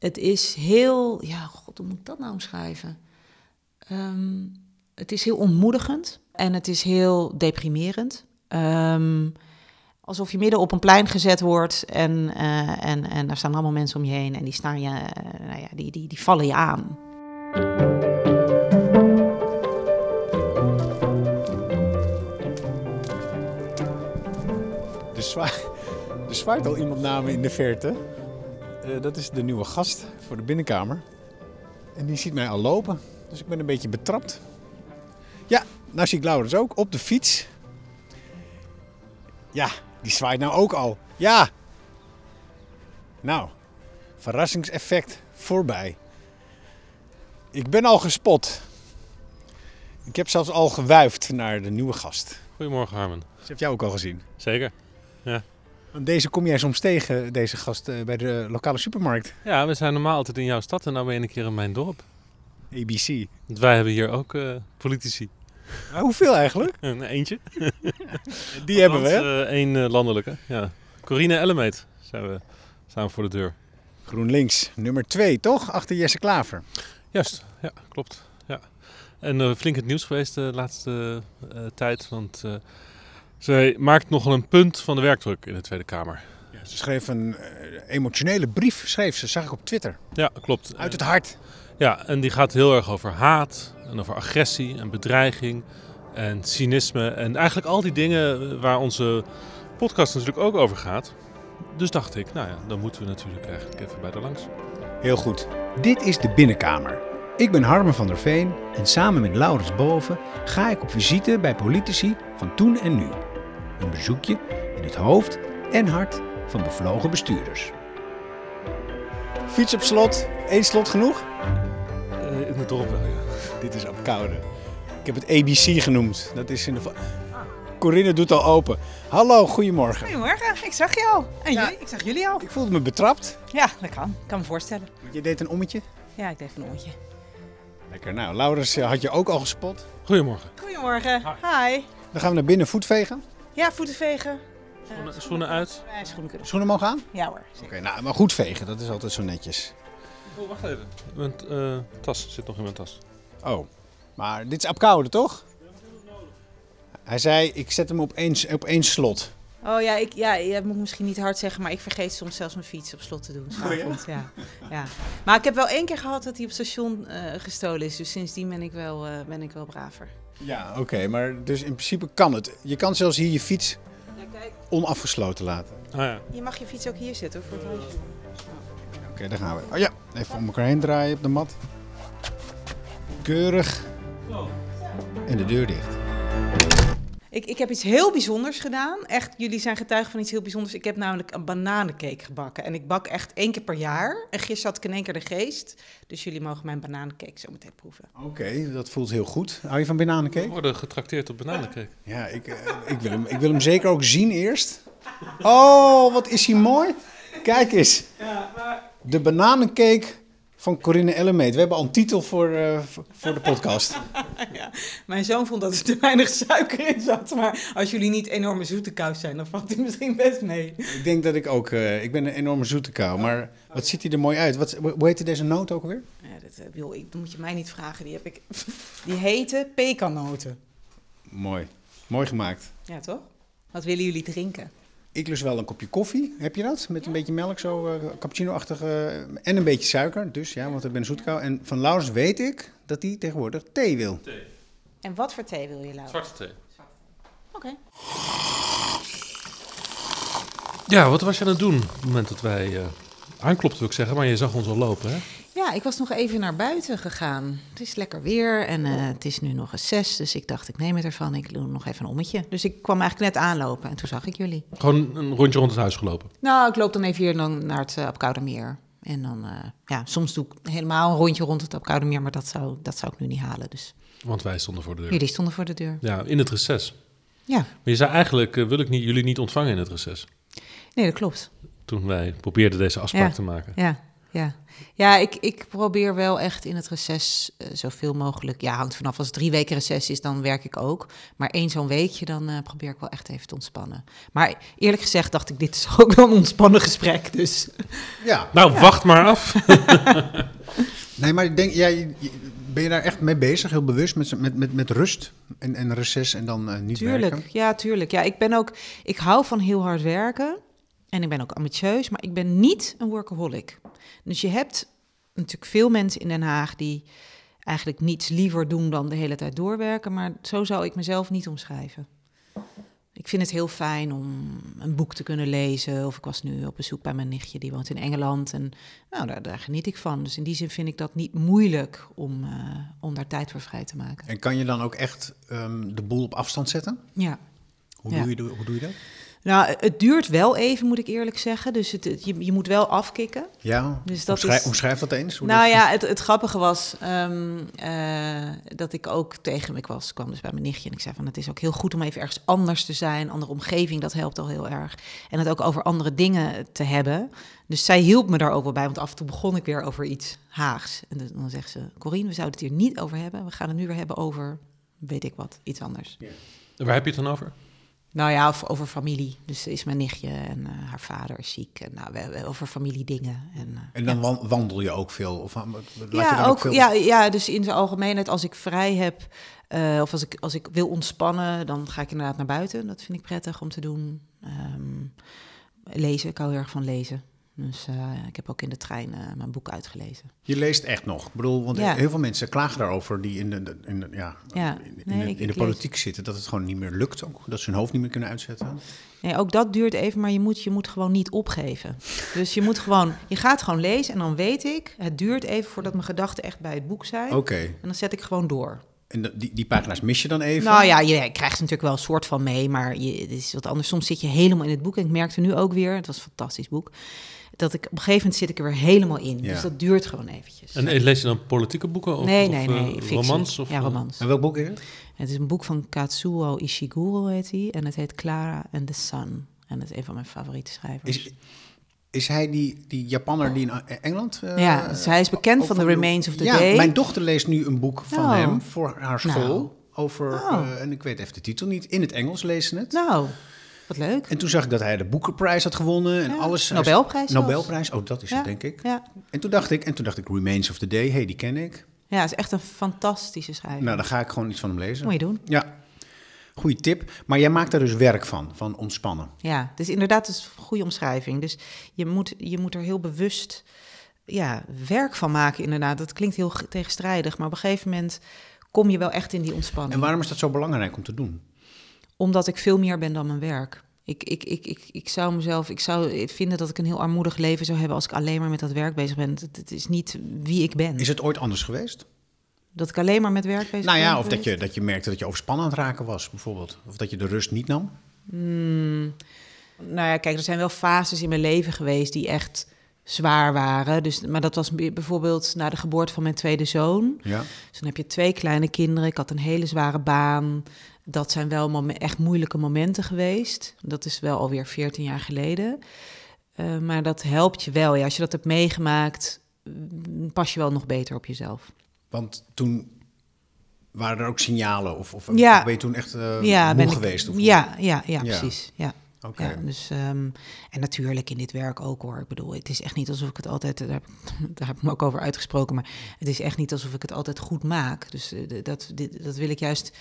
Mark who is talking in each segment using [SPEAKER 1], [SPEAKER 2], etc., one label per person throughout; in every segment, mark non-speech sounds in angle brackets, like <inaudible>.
[SPEAKER 1] het is heel, ja, god, hoe moet ik dat nou omschrijven? Ehm, het is heel ontmoedigend en het is heel deprimerend. Ehm, alsof je midden op een plein gezet wordt en, eh, en, en daar staan allemaal mensen om je heen en die, staan je, eh, nou ja, die, die, die vallen je aan.
[SPEAKER 2] Er zwaait, al iemand naar me in de verte. Eh, dat is de nieuwe gast voor de binnenkamer. En die ziet mij al lopen, dus ik ben een beetje betrapt. Ja, nou zie ik Laurens ook op de fiets. Ja, die zwaait nou ook al. Ja! Nou, verrassingseffect voorbij. Ik ben al gespot. Ik heb zelfs al gewuifd naar de nieuwe gast.
[SPEAKER 3] Goedemorgen Harmen.
[SPEAKER 2] Ze heeft jou ook al gezien.
[SPEAKER 3] Zeker.
[SPEAKER 2] Want deze kom jij soms tegen, deze gast, eh, bij de lokale supermarkt.
[SPEAKER 3] Ja, we zijn normaal altijd in jouw stad en nou ben je een keer in mijn dorp.
[SPEAKER 2] ABC.
[SPEAKER 3] Want wij hebben hier ook eh, politici.
[SPEAKER 2] Hoeveel eigenlijk? <laughs>
[SPEAKER 3] Een eentje. <laughs>
[SPEAKER 2] Die hebben we?
[SPEAKER 3] Eén landelijke, ja. Corine Ellemeet zijn we, staan voor de deur.
[SPEAKER 2] GroenLinks, nummer 2, toch? Achter Jesse Klaver.
[SPEAKER 3] Juist, ja, klopt. Ja. En eh, flink het nieuws geweest de laatste eh, tijd, want eh, zij maakt nogal een punt van de werkdruk in de Tweede Kamer.
[SPEAKER 2] Ze schreef een eh, emotionele brief, schreef ze, zag ik op Twitter.
[SPEAKER 3] Ja, klopt.
[SPEAKER 2] Uit het hart.
[SPEAKER 3] Ja, en die gaat heel erg over haat en over agressie en bedreiging en cynisme. En eigenlijk al die dingen waar onze podcast natuurlijk ook over gaat. Dus dacht ik, nou ja, dan moeten we natuurlijk eigenlijk even bij de langs.
[SPEAKER 2] Heel goed. Dit is de binnenkamer. Ik ben Harmen van der Veen en samen met Laurens Boven ga ik op visite bij politici van toen en nu. Een bezoekje in het hoofd en hart van bevlogen bestuurders. Fiets op slot, één slot genoeg?
[SPEAKER 3] Eh, in het dorp wel, ja.
[SPEAKER 2] Dit is op koude. Ik heb het ABC genoemd. Dat is in de. Corinne doet al open. Hallo, goedemorgen.
[SPEAKER 4] Goedemorgen, ik zag je al. En
[SPEAKER 2] Ja.
[SPEAKER 4] jullie? Ik zag jullie al.
[SPEAKER 2] Ik voelde me betrapt.
[SPEAKER 4] Ja, dat kan. Ik kan me voorstellen.
[SPEAKER 2] Je deed een ommetje.
[SPEAKER 4] Ja, ik deed een oortje.
[SPEAKER 2] Lekker. Nou, Laurens eh, had je ook al gespot.
[SPEAKER 3] Goedemorgen.
[SPEAKER 4] Goedemorgen. Hi.
[SPEAKER 2] Dan gaan we naar binnen voet vegen.
[SPEAKER 4] Ja, voeten vegen.
[SPEAKER 3] Schoenen, schoenen uit.
[SPEAKER 4] Ja, schoenen kunnen.
[SPEAKER 2] Schoenen mogen aan?
[SPEAKER 4] Ja hoor.
[SPEAKER 2] Oké, nou, maar goed vegen. Dat is altijd zo netjes.
[SPEAKER 3] Oh, wacht even. Mijn eh, tas zit nog in mijn tas.
[SPEAKER 2] Oh, maar dit is op koude, toch? Hij zei, ik zet hem op één, op één slot.
[SPEAKER 4] Oh ja, ik, ja, je moet misschien niet hard zeggen, maar ik vergeet soms zelfs mijn fiets op slot te doen. avonds, ja? Ja, Maar ik heb wel één keer gehad dat hij op station eh, gestolen is. Dus sindsdien ben ik wel, eh, ben ik wel braver.
[SPEAKER 2] Ja, oké. maar dus in principe kan het. Je kan zelfs hier je fiets
[SPEAKER 4] Ja,
[SPEAKER 2] onafgesloten laten.
[SPEAKER 3] Ah ja.
[SPEAKER 4] Je mag je fiets ook hier zetten hoor, voor het huisje.
[SPEAKER 2] Oké, daar gaan we. Oh ja, even om elkaar heen draaien op de mat. Keurig. En de deur dicht.
[SPEAKER 4] Ik, ik heb iets heel bijzonders gedaan. Echt, jullie zijn getuigen van iets heel bijzonders. Ik heb namelijk een bananencake gebakken. En ik bak echt één keer per jaar. En gisteren had ik in één keer de geest. Dus jullie mogen mijn bananencake zo meteen proeven.
[SPEAKER 2] Oké, dat voelt heel goed. Hou je van
[SPEAKER 3] We
[SPEAKER 2] bananencake?
[SPEAKER 3] worden getrakteerd op bananencake.
[SPEAKER 2] Ja, ik, eh, ik, wil hem, ik wil hem zeker ook zien eerst. Oh, wat is hij mooi. Kijk eens. De bananencake van Corinne Ellemeet. We hebben al een titel voor, eh, voor- de podcast. <laughs>
[SPEAKER 4] Ja, mijn zoon vond dat er te weinig suiker in zat. Maar als jullie niet enorme zoete kous zijn, dan valt hij misschien best mee.
[SPEAKER 2] Ik denk dat ik ook... eh, ik ben een enorme zoete kou. Maar wat ziet hij er mooi uit. Wat, hoe heette deze noot ook alweer?
[SPEAKER 4] Ja, dat, eh, joh, ik, dat moet je mij niet vragen. Die heb ik. Die heten pekannoten.
[SPEAKER 2] Mooi. Mooi gemaakt.
[SPEAKER 4] Ja, toch? Wat willen jullie drinken?
[SPEAKER 2] Ik lust wel een kopje koffie. Heb je dat? Met een beetje melk, zo eh, cappuccino-achtig. eh, en een beetje suiker. Dus ja, want ik ben zoetkou. En van Laurens weet ik dat hij tegenwoordig thee wil.
[SPEAKER 4] En wat voor thee wil je, Laura?
[SPEAKER 3] Zwarte thee.
[SPEAKER 4] Oké.
[SPEAKER 3] Ja, wat was je aan het doen op het moment dat wij eh aanklopten, wil ik zeggen. Maar je zag ons al lopen, hè?
[SPEAKER 1] Ja, ik was nog even naar buiten gegaan. Het is lekker weer en eh, het is nu nog eens zes, dus ik dacht ik neem het ervan. Ik doe nog even een ommetje. Dus ik kwam eigenlijk net aanlopen en toen zag ik jullie.
[SPEAKER 3] Gewoon een rondje rond het huis gelopen.
[SPEAKER 1] Nou, ik loop dan even hier dan naar het uh. En dan, eh, ja, soms doe ik helemaal een rondje rond het Apkoudermeer, maar dat zou, dat zou ik nu niet halen. Dus
[SPEAKER 3] Want wij stonden voor de deur.
[SPEAKER 1] jullie stonden voor de deur.
[SPEAKER 3] Ja, in het reces.
[SPEAKER 1] Ja,
[SPEAKER 3] Maar je zei eigenlijk, wil ik niet, jullie niet ontvangen in het reces.
[SPEAKER 1] nee, dat klopt.
[SPEAKER 3] Toen wij probeerden deze afspraak
[SPEAKER 1] Ja.
[SPEAKER 3] te maken.
[SPEAKER 1] Ja. Ja, ja ik, ik probeer wel echt in het reces eh, zoveel mogelijk. Ja, hangt vanaf. Als het drie weken reces is, dan werk ik ook. Maar één zo'n weekje, dan eh, probeer ik wel echt even te ontspannen. Maar eerlijk gezegd dacht ik, dit is <laughs> ook wel een ontspannen gesprek. Dus
[SPEAKER 2] Ja,
[SPEAKER 3] Nou, wacht maar af. <laughs>
[SPEAKER 2] nee, maar ik denk, ja, ben je daar echt mee bezig, heel bewust, met, met, met, met rust en, en reces en dan eh, niet
[SPEAKER 1] tuurlijk,
[SPEAKER 2] werken?
[SPEAKER 1] ja, tuurlijk. Ja, ik ben ook, ik hou van heel hard werken. En ik ben ook ambitieus, maar ik ben niet een workaholic. Dus je hebt natuurlijk veel mensen in Den Haag die eigenlijk niets liever doen dan de hele tijd doorwerken. Maar zo zou ik mezelf niet omschrijven. Ik vind het heel fijn om een boek te kunnen lezen. Of ik was nu op bezoek bij mijn nichtje, die woont in Engeland. En nou, daar, daar geniet ik van. Dus in die zin vind ik dat niet moeilijk om, eh, om daar tijd voor vrij te maken.
[SPEAKER 2] En kan je dan ook echt ehm, de boel op afstand zetten?
[SPEAKER 1] Ja.
[SPEAKER 2] Hoe,
[SPEAKER 1] Ja.
[SPEAKER 2] doe, je, hoe doe je dat?
[SPEAKER 1] Nou, het duurt wel even, moet ik eerlijk zeggen. Dus het, het- je, je moet wel afkicken.
[SPEAKER 2] Ja,
[SPEAKER 1] Dus dat
[SPEAKER 2] omschrijf,
[SPEAKER 1] is-
[SPEAKER 2] omschrijf dat eens. Hoe
[SPEAKER 1] nou
[SPEAKER 2] dat-
[SPEAKER 1] ja, het, het grappige was ehm, eh, dat ik ook tegen ik was, kwam dus bij mijn nichtje en ik zei van het is ook heel goed om even ergens anders te zijn, andere omgeving, dat helpt al heel erg. En het ook over andere dingen te hebben. Dus zij hielp me daar ook wel bij, want af en toe begon ik weer over iets Haags. En dan- dan zegt ze, Corine, we zouden het hier niet over hebben. We gaan het nu weer hebben over, weet ik wat, iets anders.
[SPEAKER 3] Waar heb je het dan over?
[SPEAKER 1] Nou ja, of over familie. Dus is mijn nichtje en eh, haar vader is ziek. En nou, we, we- over familiedingen. En, eh,
[SPEAKER 2] En dan wan- wandel je ook veel? Of, aan- laat je
[SPEAKER 1] ja,
[SPEAKER 2] dan
[SPEAKER 1] ook,
[SPEAKER 2] veel...
[SPEAKER 1] ja, ja, dus in zijn algemeenheid, als ik vrij heb eh, of als ik, als ik wil ontspannen, dan ga ik inderdaad naar buiten. Dat vind ik prettig om te doen. Ehm, lezen, ik hou heel erg van lezen. Dus eh, ik heb ook in de trein eh, mijn boek uitgelezen.
[SPEAKER 2] Je leest echt nog. Ik bedoel, want
[SPEAKER 1] Ja.
[SPEAKER 2] heel veel mensen klagen daarover die in de, in de, ja,
[SPEAKER 1] Ja,
[SPEAKER 2] in, in
[SPEAKER 1] nee,
[SPEAKER 2] de,
[SPEAKER 1] ik-
[SPEAKER 2] in de
[SPEAKER 1] ik lees.
[SPEAKER 2] politiek zitten, dat het gewoon niet meer lukt ook. Dat ze hun hoofd niet meer kunnen uitzetten.
[SPEAKER 1] Nee, ook dat duurt even, maar je moet, je moet gewoon niet opgeven. Dus je moet gewoon, je gaat gewoon lezen en dan weet ik, het duurt even voordat mijn gedachten echt bij het boek zijn.
[SPEAKER 2] Oké.
[SPEAKER 1] En dan zet ik gewoon door.
[SPEAKER 2] En die, die pagina's mis je dan even?
[SPEAKER 1] Nou ja, je krijgt natuurlijk wel een soort van mee, maar je, het is wat anders. Soms zit je helemaal in het boek. En ik merkte nu ook weer, het was een fantastisch boek, dat ik op een gegeven moment zit ik er weer helemaal in.
[SPEAKER 2] Ja.
[SPEAKER 1] Dus dat duurt gewoon eventjes.
[SPEAKER 3] En eh, lees je dan politieke boeken? Of,
[SPEAKER 1] nee,
[SPEAKER 3] of,
[SPEAKER 1] nee,
[SPEAKER 3] eh,
[SPEAKER 1] nee. fictie.
[SPEAKER 3] romans? Of,
[SPEAKER 1] ja,
[SPEAKER 3] eh,
[SPEAKER 1] romans.
[SPEAKER 2] En welk boek is het?
[SPEAKER 1] Het is een boek van Katsuo Ishiguro, heet hij. En het heet Clara and the Sun. En dat is een van mijn favoriete schrijvers.
[SPEAKER 2] Is, is hij die, die Japanner die in eh, Engeland... eh,
[SPEAKER 1] ja, dus hij is bekend van The
[SPEAKER 2] de-
[SPEAKER 1] Remains of the
[SPEAKER 2] ja,
[SPEAKER 1] Day.
[SPEAKER 2] mijn dochter leest nu een boek van
[SPEAKER 1] Oh.
[SPEAKER 2] hem voor haar school.
[SPEAKER 1] Nou.
[SPEAKER 2] Over,
[SPEAKER 1] Oh.
[SPEAKER 2] eh, en ik weet even de titel niet, in het Engels lezen het.
[SPEAKER 1] Nou, wat leuk.
[SPEAKER 2] En toen zag ik dat hij de Boekenprijs had gewonnen en
[SPEAKER 1] Ja,
[SPEAKER 2] alles.
[SPEAKER 1] Nobelprijs zelfs.
[SPEAKER 2] Nobelprijs, oh dat is het denk ik.
[SPEAKER 1] Ja.
[SPEAKER 2] En toen dacht ik, en toen dacht ik Remains of the Day, hey, die ken ik.
[SPEAKER 1] ja, het is echt een fantastische schrijver.
[SPEAKER 2] Nou, dan ga ik gewoon iets van hem lezen.
[SPEAKER 1] Moet je doen.
[SPEAKER 2] Ja, goede tip. Maar jij maakt daar dus werk van, van ontspannen.
[SPEAKER 1] Ja, dus inderdaad, dat is een goede omschrijving. Dus je moet, je moet er heel bewust ja, werk van maken, inderdaad. Dat klinkt heel ge- tegenstrijdig, maar op een gegeven moment kom je wel echt in die ontspanning.
[SPEAKER 2] En waarom is dat zo belangrijk om te doen?
[SPEAKER 1] Omdat ik veel meer ben dan mijn werk. Ik, ik, ik, ik, ik zou mezelf, ik zou vinden dat ik een heel armoedig leven zou hebben als ik alleen maar met dat werk bezig ben. Het, is niet wie ik ben.
[SPEAKER 2] Is het ooit anders geweest?
[SPEAKER 1] Dat ik alleen maar met werk bezig
[SPEAKER 2] Nou
[SPEAKER 1] ben.
[SPEAKER 2] ja, of dat je, dat je merkte dat je overspannen aan het raken was, bijvoorbeeld. Of dat je de rust niet nam.
[SPEAKER 1] Hmm. Nou ja, kijk, er zijn wel fases in mijn leven geweest die echt zwaar waren. Dus, maar dat was bijvoorbeeld na de geboorte van mijn tweede zoon.
[SPEAKER 2] Ja.
[SPEAKER 1] Dus dan heb je twee kleine kinderen. Ik had een hele zware baan. Dat zijn wel momen- echt moeilijke momenten geweest. Dat is wel alweer 14 jaar geleden. Eh, maar dat helpt je wel. Ja, als je dat hebt meegemaakt, mm, pas je wel nog beter op jezelf.
[SPEAKER 2] Want toen waren er ook signalen? Of, of
[SPEAKER 1] Ja.
[SPEAKER 2] ben je toen echt eh
[SPEAKER 1] ja,
[SPEAKER 2] moe
[SPEAKER 1] ik-
[SPEAKER 2] geweest? Of
[SPEAKER 1] ja, ja, ja,
[SPEAKER 2] Ja.
[SPEAKER 1] precies. Ja. Ja, dus, ehm, en natuurlijk in dit werk ook hoor. Ik bedoel, het is echt niet alsof ik het altijd, daar heb, <laughs> daar heb ik me ook over uitgesproken, maar het is echt niet alsof ik het altijd goed maak. Dus eh, dat, dit, dat wil ik juist,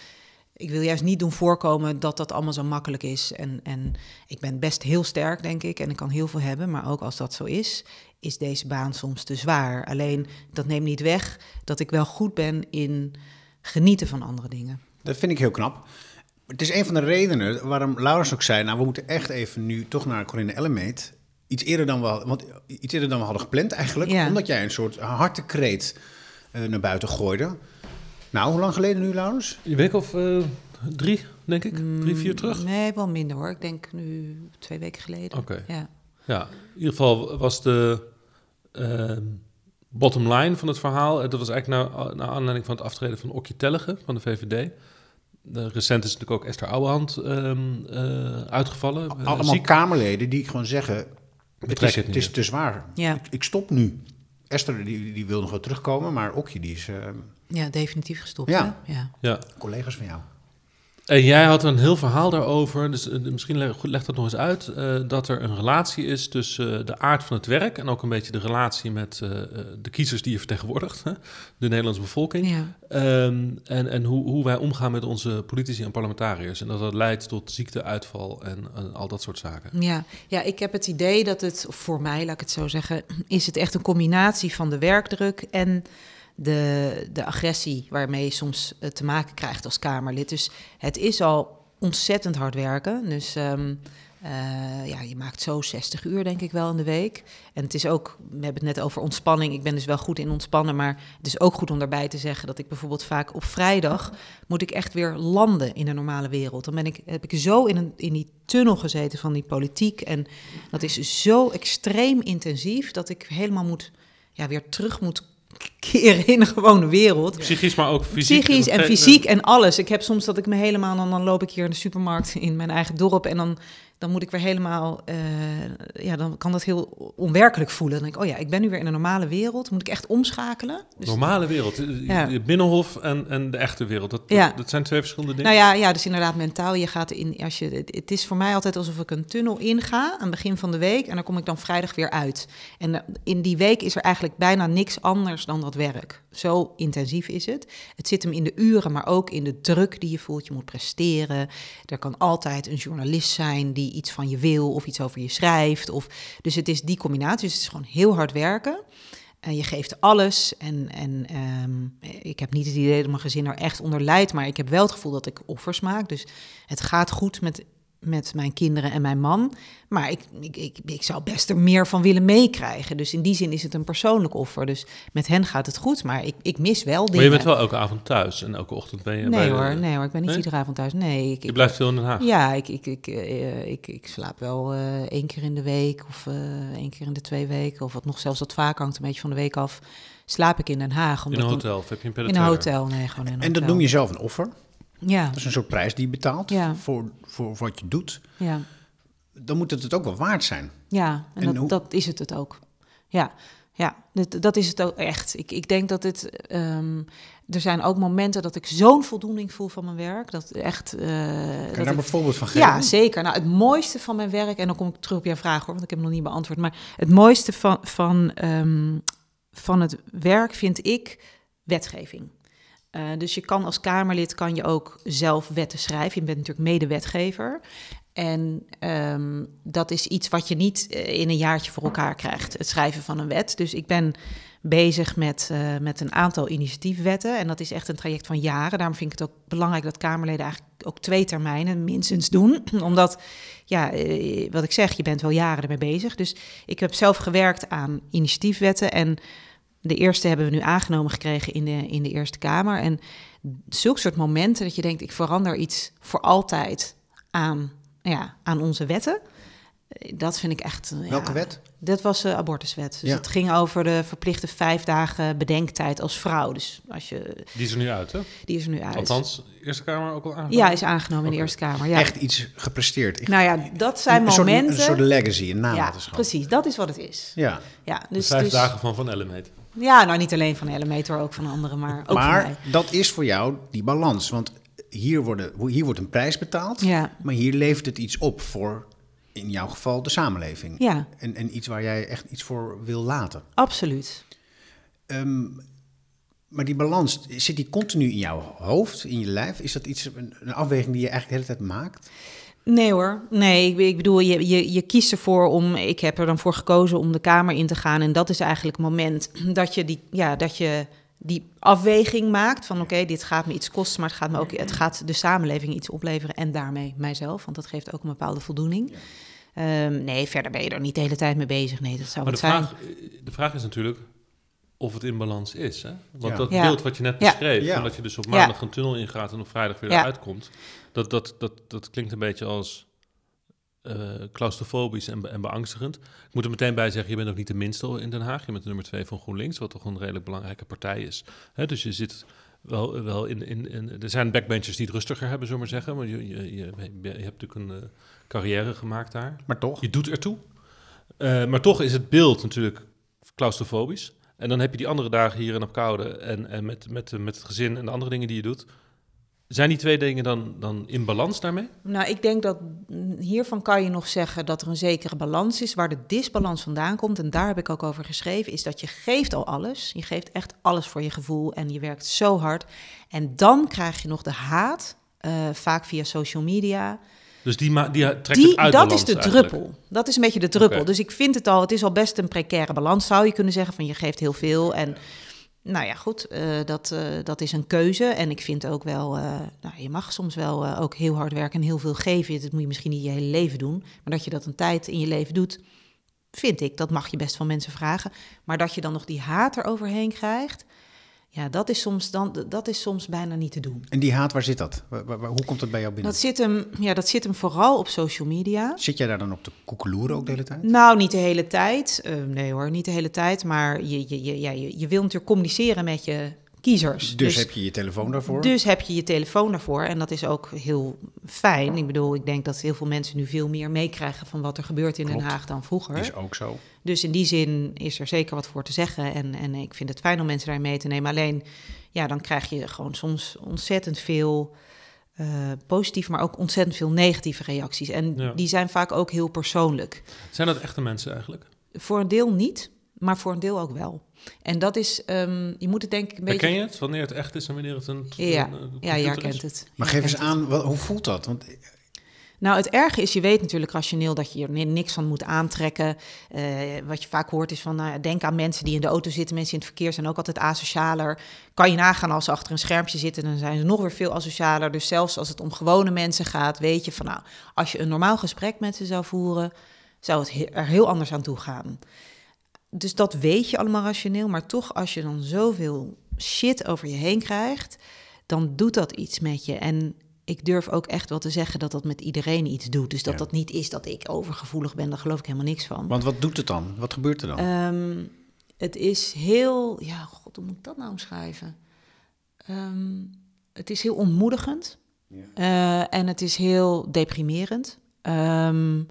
[SPEAKER 1] ik wil juist niet doen voorkomen dat dat allemaal zo makkelijk is. En, en ik ben best heel sterk, denk ik, en ik kan heel veel hebben, maar ook als dat zo is, is deze baan soms te zwaar. Alleen dat neemt niet weg dat ik wel goed ben in genieten van andere dingen.
[SPEAKER 2] Dat vind ik heel knap. Het is een van de redenen waarom Laurens ook zei... nou, we moeten echt even nu toch naar Corinne Ellemeet. Iets eerder dan we, want iets eerder dan we hadden gepland eigenlijk.
[SPEAKER 1] Ja.
[SPEAKER 2] Omdat jij een soort hartekreet eh, naar buiten gooide. Nou, hoe lang geleden nu, Laurens?
[SPEAKER 3] Een week of eh, drie, denk ik. Drie, vier terug.
[SPEAKER 1] Nee, wel minder hoor. Ik denk nu twee weken geleden.
[SPEAKER 3] Oké.
[SPEAKER 1] Ja.
[SPEAKER 3] Ja, in ieder geval was de ehm, bottom line van het verhaal... eh, dat was eigenlijk naar, naar aanleiding van het aftreden van Okje Tellige van de VVD. De, recent is natuurlijk ook Esther Ouwehand ehm, eh, uitgevallen.
[SPEAKER 2] Allemaal
[SPEAKER 3] ziek.
[SPEAKER 2] Kamerleden die gewoon zeggen... Het is,
[SPEAKER 3] het
[SPEAKER 2] het is te zwaar.
[SPEAKER 1] Ja.
[SPEAKER 2] Ik, ik stop nu. Esther die, die wil nog wel terugkomen, maar Okje die is eh,
[SPEAKER 1] Ja, definitief gestopt.
[SPEAKER 2] Ja.
[SPEAKER 1] Hè? ja.
[SPEAKER 3] Ja.
[SPEAKER 2] collega's van jou.
[SPEAKER 3] En jij had een heel verhaal daarover, dus eh, misschien leg, dat nog eens uit, eh, dat er een relatie is tussen eh, de aard van het werk en ook een beetje de relatie met de kiezers die je vertegenwoordigt, de Nederlandse bevolking,
[SPEAKER 1] Ja.
[SPEAKER 3] Ehm, en en hoe, hoe wij omgaan met onze politici en parlementariërs. En dat dat leidt tot ziekte, uitval en, en al dat soort zaken.
[SPEAKER 1] Ja. ja, ik heb het idee dat het, voor mij laat ik het zo zeggen, is het echt een combinatie van de werkdruk en de, de agressie waarmee je soms eh, te maken krijgt als Kamerlid. Dus het is al ontzettend hard werken. Dus ehm, eh, ja, je maakt zo 60 uur denk ik wel in de week. En het is ook, we hebben het net over ontspanning. Ik ben dus wel goed in ontspannen, maar het is ook goed om daarbij te zeggen dat ik bijvoorbeeld vaak op vrijdag moet ik echt weer landen in de normale wereld. Dan ben ik, heb ik zo in, een, in die tunnel gezeten van die politiek. En dat is zo extreem intensief dat ik helemaal moet, ja, weer terug moet keren in de gewone wereld.
[SPEAKER 3] Psychisch, maar ook fysiek.
[SPEAKER 1] Psychisch en fysiek en alles. Ik heb soms dat ik me helemaal, dan loop ik hier in de supermarkt in mijn eigen dorp en dan, dan moet ik weer helemaal, eh, ja, dan kan dat heel onwerkelijk voelen. Dan denk ik, oh ja, ik ben nu weer in een normale wereld. Moet ik echt omschakelen? Dus,
[SPEAKER 3] Normale wereld,
[SPEAKER 1] Ja.
[SPEAKER 3] de binnenhof en, en de echte wereld. Dat,
[SPEAKER 1] Ja.
[SPEAKER 3] dat, zijn twee verschillende dingen.
[SPEAKER 1] nou ja, ja, dus inderdaad mentaal. Je gaat in, als je, het, het is voor mij altijd alsof ik een tunnel inga aan het begin van de week en dan kom ik dan vrijdag weer uit. En eh, in die week is er eigenlijk bijna niks anders dan dat werk. Zo intensief is het. Het zit hem in de uren, maar ook in de druk die je voelt. Je moet presteren. Er kan altijd een journalist zijn die iets van je wil of iets over je schrijft. Of, dus het is die combinatie. Dus het is gewoon heel hard werken. En je geeft alles. En, en ehm, ik heb niet het idee dat mijn gezin er echt onder lijdt. Maar ik heb wel het gevoel dat ik offers maak. Dus het gaat goed met, met mijn kinderen en mijn man. Maar ik, ik, ik, ik zou best er meer van willen meekrijgen. Dus in die zin is het een persoonlijk offer. Dus met hen gaat het goed. Maar ik, ik mis wel dingen.
[SPEAKER 3] maar je bent wel elke avond thuis en elke ochtend ben je bij
[SPEAKER 1] Nee
[SPEAKER 3] de-
[SPEAKER 1] hoor, nee hoor. Ik ben niet
[SPEAKER 3] Nee?
[SPEAKER 1] iedere avond thuis. Nee, ik,
[SPEAKER 3] Je
[SPEAKER 1] ik-
[SPEAKER 3] blijft veel in Den Haag.
[SPEAKER 1] ja, ik, ik, ik, eh, ik, ik slaap wel eh, één keer in de week of eh, één keer in de twee weken. Of wat nog zelfs wat vaak hangt een beetje van de week af. Slaap ik in Den Haag.
[SPEAKER 3] In
[SPEAKER 1] omdat
[SPEAKER 3] een
[SPEAKER 1] dan-
[SPEAKER 3] hotel of heb je een
[SPEAKER 1] In een hotel, nee, gewoon in een
[SPEAKER 2] En dat
[SPEAKER 1] hotel.
[SPEAKER 2] noem je zelf een offer.
[SPEAKER 1] Ja,
[SPEAKER 2] Dat is een soort prijs die je betaalt
[SPEAKER 1] Ja.
[SPEAKER 2] voor, voor, wat je doet.
[SPEAKER 1] ja,
[SPEAKER 2] Dan moet het het ook wel waard zijn.
[SPEAKER 1] ja. En,
[SPEAKER 2] En
[SPEAKER 1] dat,
[SPEAKER 2] hoe-
[SPEAKER 1] dat is het het ook. Ja, ja dat, dat is het ook echt. Ik, ik denk dat het... ehm, er zijn ook momenten dat ik zo'n voldoening voel van mijn werk. Dat echt... eh,
[SPEAKER 2] Kan je daar
[SPEAKER 1] ik-
[SPEAKER 2] een voorbeeld van geven?
[SPEAKER 1] Ja, zeker. Nou, het mooiste van mijn werk, en dan kom ik terug op jouw vraag hoor, want ik heb hem nog niet beantwoord. Maar het mooiste van, van, ehm, van het werk vind ik wetgeving. Eh, dus je kan als Kamerlid kan je ook zelf wetten schrijven. Je bent natuurlijk medewetgever. En ehm, dat is iets wat je niet eh, in een jaartje voor elkaar krijgt, het schrijven van een wet. Dus ik ben bezig met, eh, met een aantal initiatiefwetten. En dat is echt een traject van jaren. Daarom vind ik het ook belangrijk dat Kamerleden eigenlijk ook twee termijnen minstens doen. <clears throat> Omdat, ja, wat ik zeg, je bent wel jaren ermee bezig. Dus ik heb zelf gewerkt aan initiatiefwetten. En de eerste hebben we nu aangenomen gekregen in de, in de Eerste Kamer. En zulke soort momenten dat je denkt, ik verander iets voor altijd aan, ja, aan onze wetten. Eh, Dat vind ik echt... eh,
[SPEAKER 2] Welke
[SPEAKER 1] ja,
[SPEAKER 2] wet?
[SPEAKER 1] Dat was de abortuswet. Dus
[SPEAKER 2] Ja.
[SPEAKER 1] het ging over de verplichte vijf dagen bedenktijd als vrouw. Dus als je,
[SPEAKER 3] Die is er nu uit, hè?
[SPEAKER 1] die is er nu uit.
[SPEAKER 3] Althans, Eerste Kamer ook al aangenomen?
[SPEAKER 1] Ja, is aangenomen in de. Eerste Kamer. Ja.
[SPEAKER 2] Echt iets gepresteerd. Ik-
[SPEAKER 1] Nou ja, dat zijn
[SPEAKER 2] een, soort,
[SPEAKER 1] momenten.
[SPEAKER 2] een soort legacy, een
[SPEAKER 1] ja,
[SPEAKER 2] nalatenschap.
[SPEAKER 1] precies. Dat is wat het is.
[SPEAKER 2] Ja.
[SPEAKER 1] Ja,
[SPEAKER 3] De
[SPEAKER 1] dus,
[SPEAKER 3] vijf
[SPEAKER 1] dus-
[SPEAKER 3] dagen van Van Ellemeet.
[SPEAKER 1] Ja, nou niet alleen van Elementor, ook van anderen, maar ook van mij.
[SPEAKER 2] Maar dat is voor jou die balans. Want hier, worden, hier wordt een prijs betaald,
[SPEAKER 1] Ja.
[SPEAKER 2] maar hier levert het iets op voor, in jouw geval, de samenleving.
[SPEAKER 1] Ja,
[SPEAKER 2] En, en iets waar jij echt iets voor wil laten.
[SPEAKER 1] absoluut.
[SPEAKER 2] Ehm, maar die balans, zit die continu in jouw hoofd, in je lijf? Is dat iets, een, een afweging die je eigenlijk de hele tijd maakt?
[SPEAKER 1] Nee hoor, nee, ik, ik bedoel, je, je, je kiest ervoor om, ik heb er dan voor gekozen om de Kamer in te gaan. En dat is eigenlijk het moment dat je die, ja, dat je die afweging maakt van oké, dit gaat me iets kosten, maar het gaat, me ook, het gaat de samenleving iets opleveren en daarmee mijzelf, want dat geeft ook een bepaalde voldoening. Ehm, nee, verder ben je er niet de hele tijd mee bezig. Nee, dat zou
[SPEAKER 3] Maar de
[SPEAKER 1] zijn.
[SPEAKER 3] vraag, de vraag is natuurlijk of het in balans is. Hè? Want
[SPEAKER 2] Ja.
[SPEAKER 3] dat
[SPEAKER 1] Ja.
[SPEAKER 3] beeld wat je net beschreef,
[SPEAKER 2] Ja.
[SPEAKER 3] van dat je dus op
[SPEAKER 1] Ja.
[SPEAKER 3] maandag een tunnel ingaat en op vrijdag weer
[SPEAKER 1] Ja.
[SPEAKER 3] eruit komt, dat, dat, dat, dat klinkt een beetje als eh claustrofobisch en, be- en beangstigend. Ik moet er meteen bij zeggen, je bent ook niet de minste in Den Haag. Je bent de nummer twee van GroenLinks, wat toch een redelijk belangrijke partij is. Hè? Dus je zit wel, wel in, in, in... Er zijn backbenchers die het rustiger hebben, zullen we maar zeggen. Maar je, je, je, je hebt natuurlijk een eh, carrière gemaakt daar.
[SPEAKER 2] Maar toch?
[SPEAKER 3] Je doet ertoe. Eh, maar toch is het beeld natuurlijk claustrofobisch. En dan heb je die andere dagen hier in Apkoude en, en met, met, met het gezin en de andere dingen die je doet. Zijn die twee dingen dan, dan in balans daarmee?
[SPEAKER 1] Nou, ik denk dat mm, hiervan kan je nog zeggen dat er een zekere balans is. Waar de disbalans vandaan komt, en daar heb ik ook over geschreven, is dat je geeft al alles. Je geeft echt alles voor je gevoel en je werkt zo hard. En dan krijg je nog de haat, eh, vaak via social media.
[SPEAKER 3] Dus die, ma- die trekt
[SPEAKER 1] Die,
[SPEAKER 3] het uit
[SPEAKER 1] dat
[SPEAKER 3] balans
[SPEAKER 1] is de
[SPEAKER 3] eigenlijk.
[SPEAKER 1] druppel. Dat is een beetje de druppel. Dus ik vind het al, het is al best een precaire balans, zou je kunnen zeggen. Van je geeft heel veel. En nou ja, goed, eh, dat, eh, dat is een keuze. En ik vind ook wel, eh, nou, je mag soms wel ook heel hard werken en heel veel geven. Dat moet je misschien niet je hele leven doen. Maar dat je dat een tijd in je leven doet, vind ik, dat mag je best van mensen vragen. Maar dat je dan nog die haat eroverheen krijgt, ja, dat is soms, dan, dat is soms bijna niet te doen.
[SPEAKER 2] En die haat, waar zit dat? Waar- hoe komt dat bij jou binnen?
[SPEAKER 1] Dat zit, hem, ja, dat zit hem vooral op social media.
[SPEAKER 2] Zit jij daar dan op de koekeloeren ook de hele tijd?
[SPEAKER 1] Nou, niet de hele tijd. Eh, nee hoor, niet de hele tijd. Maar je, je, je, ja, je, je wil natuurlijk communiceren met je kiezers.
[SPEAKER 2] Dus, heb je je telefoon daarvoor?
[SPEAKER 1] Dus heb je je telefoon daarvoor. En dat is ook heel fijn. Ik bedoel, ik denk dat heel veel mensen nu veel meer meekrijgen van wat er gebeurt in Den. Haag dan vroeger.
[SPEAKER 2] Is ook zo.
[SPEAKER 1] Dus in die zin is er zeker wat voor te zeggen. En, en ik vind het fijn om mensen daar mee te nemen. Alleen, ja, dan krijg je gewoon soms ontzettend veel eh positieve, maar ook ontzettend veel negatieve reacties. En
[SPEAKER 3] Ja.
[SPEAKER 1] die zijn vaak ook heel persoonlijk.
[SPEAKER 3] Zijn dat echte mensen eigenlijk?
[SPEAKER 1] Voor een deel niet, maar voor een deel ook wel. En dat is, ehm, je moet het denk ik een beetje...
[SPEAKER 3] Herken je het? Wanneer het echt is en wanneer het een,
[SPEAKER 1] Ja,
[SPEAKER 3] een,
[SPEAKER 1] ja, herkent
[SPEAKER 3] is?
[SPEAKER 1] het.
[SPEAKER 2] Maar geef eens aan, wat, hoe voelt dat? Want
[SPEAKER 1] Nou, het erge is, je weet natuurlijk rationeel dat je er ni- niks van moet aantrekken. Eh, wat je vaak hoort is van, nou, denk aan mensen die in de auto zitten. Mensen in het verkeer zijn ook altijd asocialer. Kan je nagaan als ze achter een schermpje zitten, dan zijn ze nog weer veel asocialer. Dus zelfs als het om gewone mensen gaat, weet je van, nou, als je een normaal gesprek met ze zou voeren, zou het he- er heel anders aan toe gaan. Dus dat weet je allemaal rationeel, maar toch als je dan zoveel shit over je heen krijgt, dan doet dat iets met je. En ik durf ook echt wel te zeggen dat dat met iedereen iets doet. Dus dat
[SPEAKER 2] Ja.
[SPEAKER 1] dat niet is dat ik overgevoelig ben, daar geloof ik helemaal niks van.
[SPEAKER 2] want wat doet het dan? Wat gebeurt er dan?
[SPEAKER 1] Ehm, het is heel, ja, god, hoe moet ik dat nou omschrijven? Ehm, het is heel ontmoedigend Eh, en het is heel deprimerend. Ehm,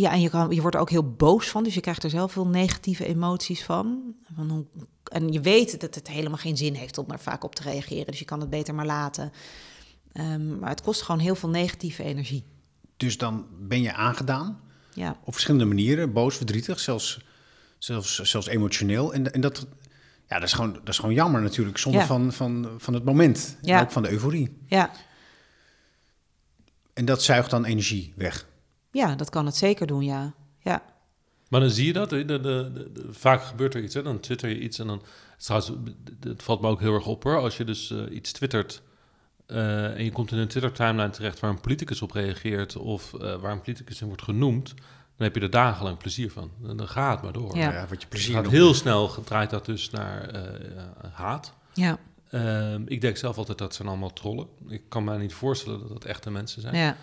[SPEAKER 1] ja, en je, kan, je wordt er ook heel boos van, dus je krijgt er zelf veel negatieve emoties van. van hoe- en je weet dat het helemaal geen zin heeft om er vaak op te reageren, dus je kan het beter maar laten. Ehm, maar het kost gewoon heel veel negatieve energie.
[SPEAKER 2] dus dan ben je aangedaan
[SPEAKER 1] Ja,
[SPEAKER 2] op verschillende manieren. Boos, verdrietig, zelfs, zelfs, zelfs emotioneel. En, en dat, ja, dat, is gewoon, dat is gewoon jammer natuurlijk, zonder
[SPEAKER 1] Ja.
[SPEAKER 2] van, van, van het moment. En
[SPEAKER 1] Ja.
[SPEAKER 2] ook van de euforie.
[SPEAKER 1] ja.
[SPEAKER 2] En dat zuigt dan energie weg.
[SPEAKER 1] Ja, dat kan het zeker doen, ja. ja.
[SPEAKER 3] Maar dan zie je dat. De, de, de- de- vaak gebeurt er iets. Hè? Dan twitter je iets en dan... Trouwens, het valt me ook heel erg op hoor. Als je dus eh, iets twittert eh, en je komt in een Twitter-timeline terecht... waar een politicus op reageert of eh, waar een politicus in wordt genoemd... dan heb je er dagenlang plezier van. En dan gaat het maar door.
[SPEAKER 1] Ja.
[SPEAKER 2] Ja, wat je
[SPEAKER 3] Dus
[SPEAKER 2] plezier
[SPEAKER 3] het gaat heel snel, draait dat dus naar haat.
[SPEAKER 1] Ja,
[SPEAKER 3] Ehm, ik denk zelf altijd dat zijn allemaal trollen. Ik kan me niet voorstellen dat dat echte mensen zijn.
[SPEAKER 1] ja,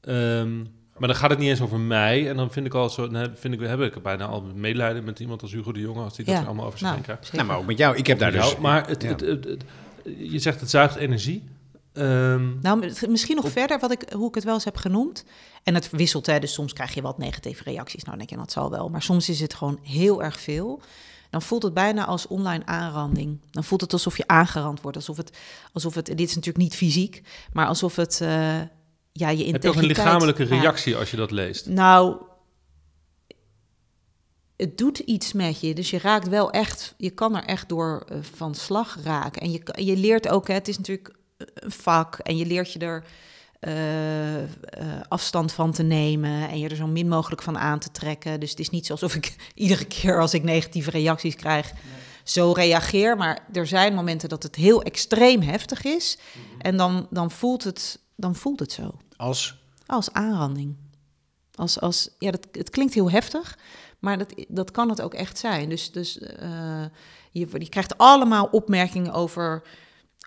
[SPEAKER 3] Ehm, maar dan gaat het niet eens over mij. En dan vind ik al zo, dan heb, vind ik, heb ik bijna al medelijden met iemand als Hugo de Jonge, als die dat
[SPEAKER 1] Ja.
[SPEAKER 3] allemaal over zich
[SPEAKER 1] nou,
[SPEAKER 3] krijgt.
[SPEAKER 2] Nou, maar ook met jou. Ik heb daar dus...
[SPEAKER 3] jou. maar het,
[SPEAKER 2] ja.
[SPEAKER 3] het, het- het- je zegt het zuigt energie. Ehm,
[SPEAKER 1] Nou, misschien nog
[SPEAKER 3] Op-
[SPEAKER 1] verder, wat ik, hoe ik het wel eens heb genoemd. En het wisselt, hè, dus soms krijg je wat negatieve reacties. Nou, denk je, dat zal wel. Maar soms is het gewoon heel erg veel. Dan voelt het bijna als online aanranding. Dan voelt het alsof je aangerand wordt. Alsof het, alsof het dit is natuurlijk niet fysiek, maar alsof het eh, ja, je
[SPEAKER 3] heb je ook een
[SPEAKER 1] integriteit...
[SPEAKER 3] lichamelijke
[SPEAKER 1] Ja.
[SPEAKER 3] reactie als je dat leest?
[SPEAKER 1] Nou, het doet iets met je. Dus je raakt wel echt, je kan er echt door eh, van slag raken. En je, kan- je leert ook, hè, het is natuurlijk een vak en je leert je er eh, eh, afstand van te nemen en je er zo min mogelijk van aan te trekken. Dus het is niet alsof ik <laughs> iedere keer als ik negatieve reacties krijg zo reageer. Maar er zijn momenten dat het heel extreem heftig is en dan, dan, voelt, het, dan voelt het zo.
[SPEAKER 2] Als...
[SPEAKER 1] Als aanranding. Als, als, ja, dat, het klinkt heel heftig, maar dat, dat kan het ook echt zijn. Dus, dus eh, je, je krijgt allemaal opmerkingen over,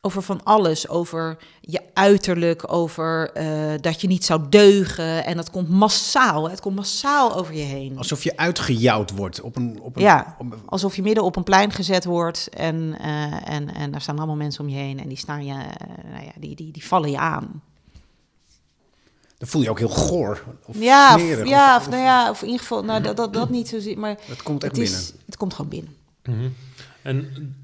[SPEAKER 1] over van alles. Over je uiterlijk, over eh, dat je niet zou deugen. En dat komt massaal. Het komt massaal over je heen.
[SPEAKER 2] Alsof je uitgejouwd wordt op een... Op een
[SPEAKER 1] Ja.
[SPEAKER 2] op-
[SPEAKER 1] Alsof je midden op een plein gezet wordt en, eh, en, en daar staan allemaal mensen om je heen. En die, staan je, nou ja, die, die, die vallen je aan.
[SPEAKER 2] Dan voel je ook heel goor of
[SPEAKER 1] ja, of-
[SPEAKER 2] smerig.
[SPEAKER 1] ja,
[SPEAKER 2] of,
[SPEAKER 1] of, nou ja, of in ieder geval, nou, dat, dat, dat niet zozeer, maar
[SPEAKER 2] Het komt echt
[SPEAKER 1] het, is,
[SPEAKER 2] binnen.
[SPEAKER 1] het komt gewoon binnen.
[SPEAKER 3] Mhm. En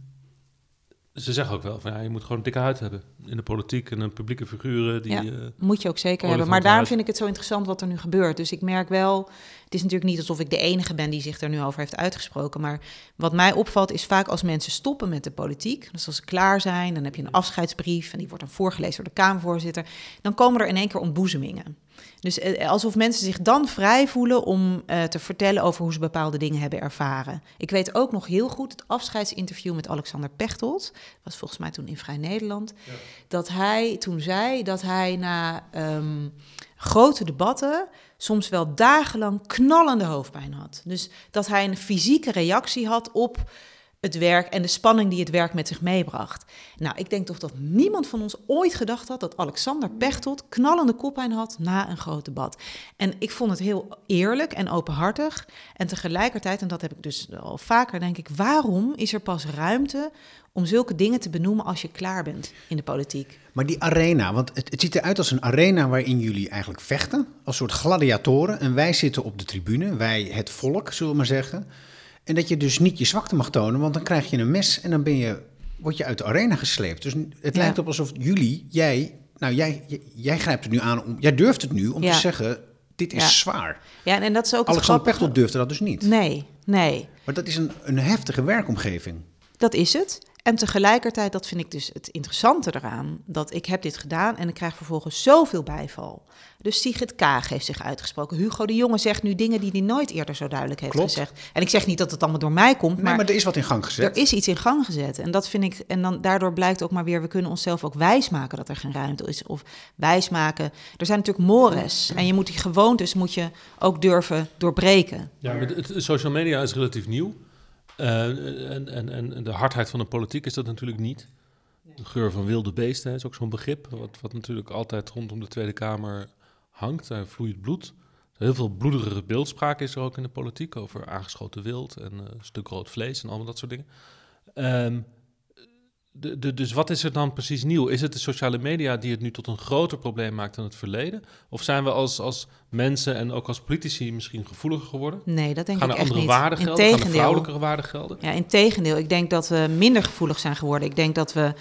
[SPEAKER 3] ze zeggen ook wel van ja, je moet gewoon een dikke huid hebben in de politiek en een publieke figuren die.
[SPEAKER 1] Ja.
[SPEAKER 3] eh,
[SPEAKER 1] Moet je ook zeker hebben. Maar daarom vind ik het zo interessant wat er nu gebeurt. Dus ik merk wel, het is natuurlijk niet alsof ik de enige ben die zich er nu over heeft uitgesproken. Maar wat mij opvalt is vaak als mensen stoppen met de politiek. Dus als ze klaar zijn, dan heb je een afscheidsbrief en die wordt dan voorgelezen door de Kamervoorzitter. Dan komen er in één keer ontboezemingen. Dus eh, alsof mensen zich dan vrij voelen om eh, te vertellen over hoe ze bepaalde dingen hebben ervaren. Ik weet ook nog heel goed het afscheidsinterview met Alexander Pechtold. was volgens mij toen in Vrij Nederland. Dat hij toen zei dat hij na ehm, grote debatten soms wel dagenlang knallende hoofdpijn had. Dus dat hij een fysieke reactie had op het werk en de spanning die het werk met zich meebracht. Nou, ik denk toch dat niemand van ons ooit gedacht had dat Alexander Pechtold knallende koppijn had na een groot debat. En ik vond het heel eerlijk en openhartig. En tegelijkertijd, en dat heb ik dus al vaker, denk ik, waarom is er pas ruimte om zulke dingen te benoemen als je klaar bent in de politiek?
[SPEAKER 2] Maar die arena, want het, het ziet eruit als een arena waarin jullie eigenlijk vechten, als soort gladiatoren. En wij zitten op de tribune, wij het volk, zullen we maar zeggen. En dat je dus niet je zwakte mag tonen, want dan krijg je een mes en dan ben je, word je uit de arena gesleept. Dus het
[SPEAKER 1] Ja.
[SPEAKER 2] lijkt op alsof jullie, jij, nou jij, jij, jij grijpt het nu aan, om, jij durft het nu om
[SPEAKER 1] Ja.
[SPEAKER 2] te zeggen, dit is
[SPEAKER 1] Ja.
[SPEAKER 2] zwaar.
[SPEAKER 1] Ja, en, en dat is ook
[SPEAKER 2] Alexander. Pechtold durfde dat dus niet.
[SPEAKER 1] Nee, nee.
[SPEAKER 2] Maar dat is een, een heftige werkomgeving.
[SPEAKER 1] Dat is het. En tegelijkertijd, dat vind ik dus het interessante eraan, dat ik heb dit gedaan en ik krijg vervolgens zoveel bijval. Dus Sigrid Kaag heeft zich uitgesproken. Hugo de Jonge zegt nu dingen die hij nooit eerder zo duidelijk heeft
[SPEAKER 2] Klopt.
[SPEAKER 1] gezegd. En ik zeg niet dat het allemaal door mij komt,
[SPEAKER 2] Nee,
[SPEAKER 1] maar,
[SPEAKER 2] maar er is wat in gang gezet.
[SPEAKER 1] er is iets in gang gezet. En dat vind ik, en dan daardoor blijkt ook maar weer, we kunnen onszelf ook wijsmaken dat er geen ruimte is. Of wijsmaken. Er zijn natuurlijk mores. En je moet die gewoontes moet je ook durven doorbreken.
[SPEAKER 3] Ja, maar het, het- social media is relatief nieuw. Eh, en, en, en de hardheid van de politiek is dat natuurlijk niet. De geur van wilde beesten hè, is ook zo'n begrip, wat, wat natuurlijk altijd rondom de Tweede Kamer hangt. Daar vloeit bloed. Heel veel bloederige beeldspraak is er ook in de politiek over aangeschoten wild en een stuk rood vlees en allemaal dat soort dingen. Ehm, de, de, dus wat is er dan precies nieuw? Is het de sociale media die het nu tot een groter probleem maakt dan het verleden? Of zijn we als, als mensen en ook als politici misschien gevoeliger geworden?
[SPEAKER 1] Nee, dat denk
[SPEAKER 3] Gaan
[SPEAKER 1] ik
[SPEAKER 3] er
[SPEAKER 1] echt
[SPEAKER 3] andere
[SPEAKER 1] niet.
[SPEAKER 3] waarden gelden? Gaan er vrouwelijkere waarden gelden?
[SPEAKER 1] Ja, in tegendeel. Ik denk dat we minder gevoelig zijn geworden. Ik denk dat we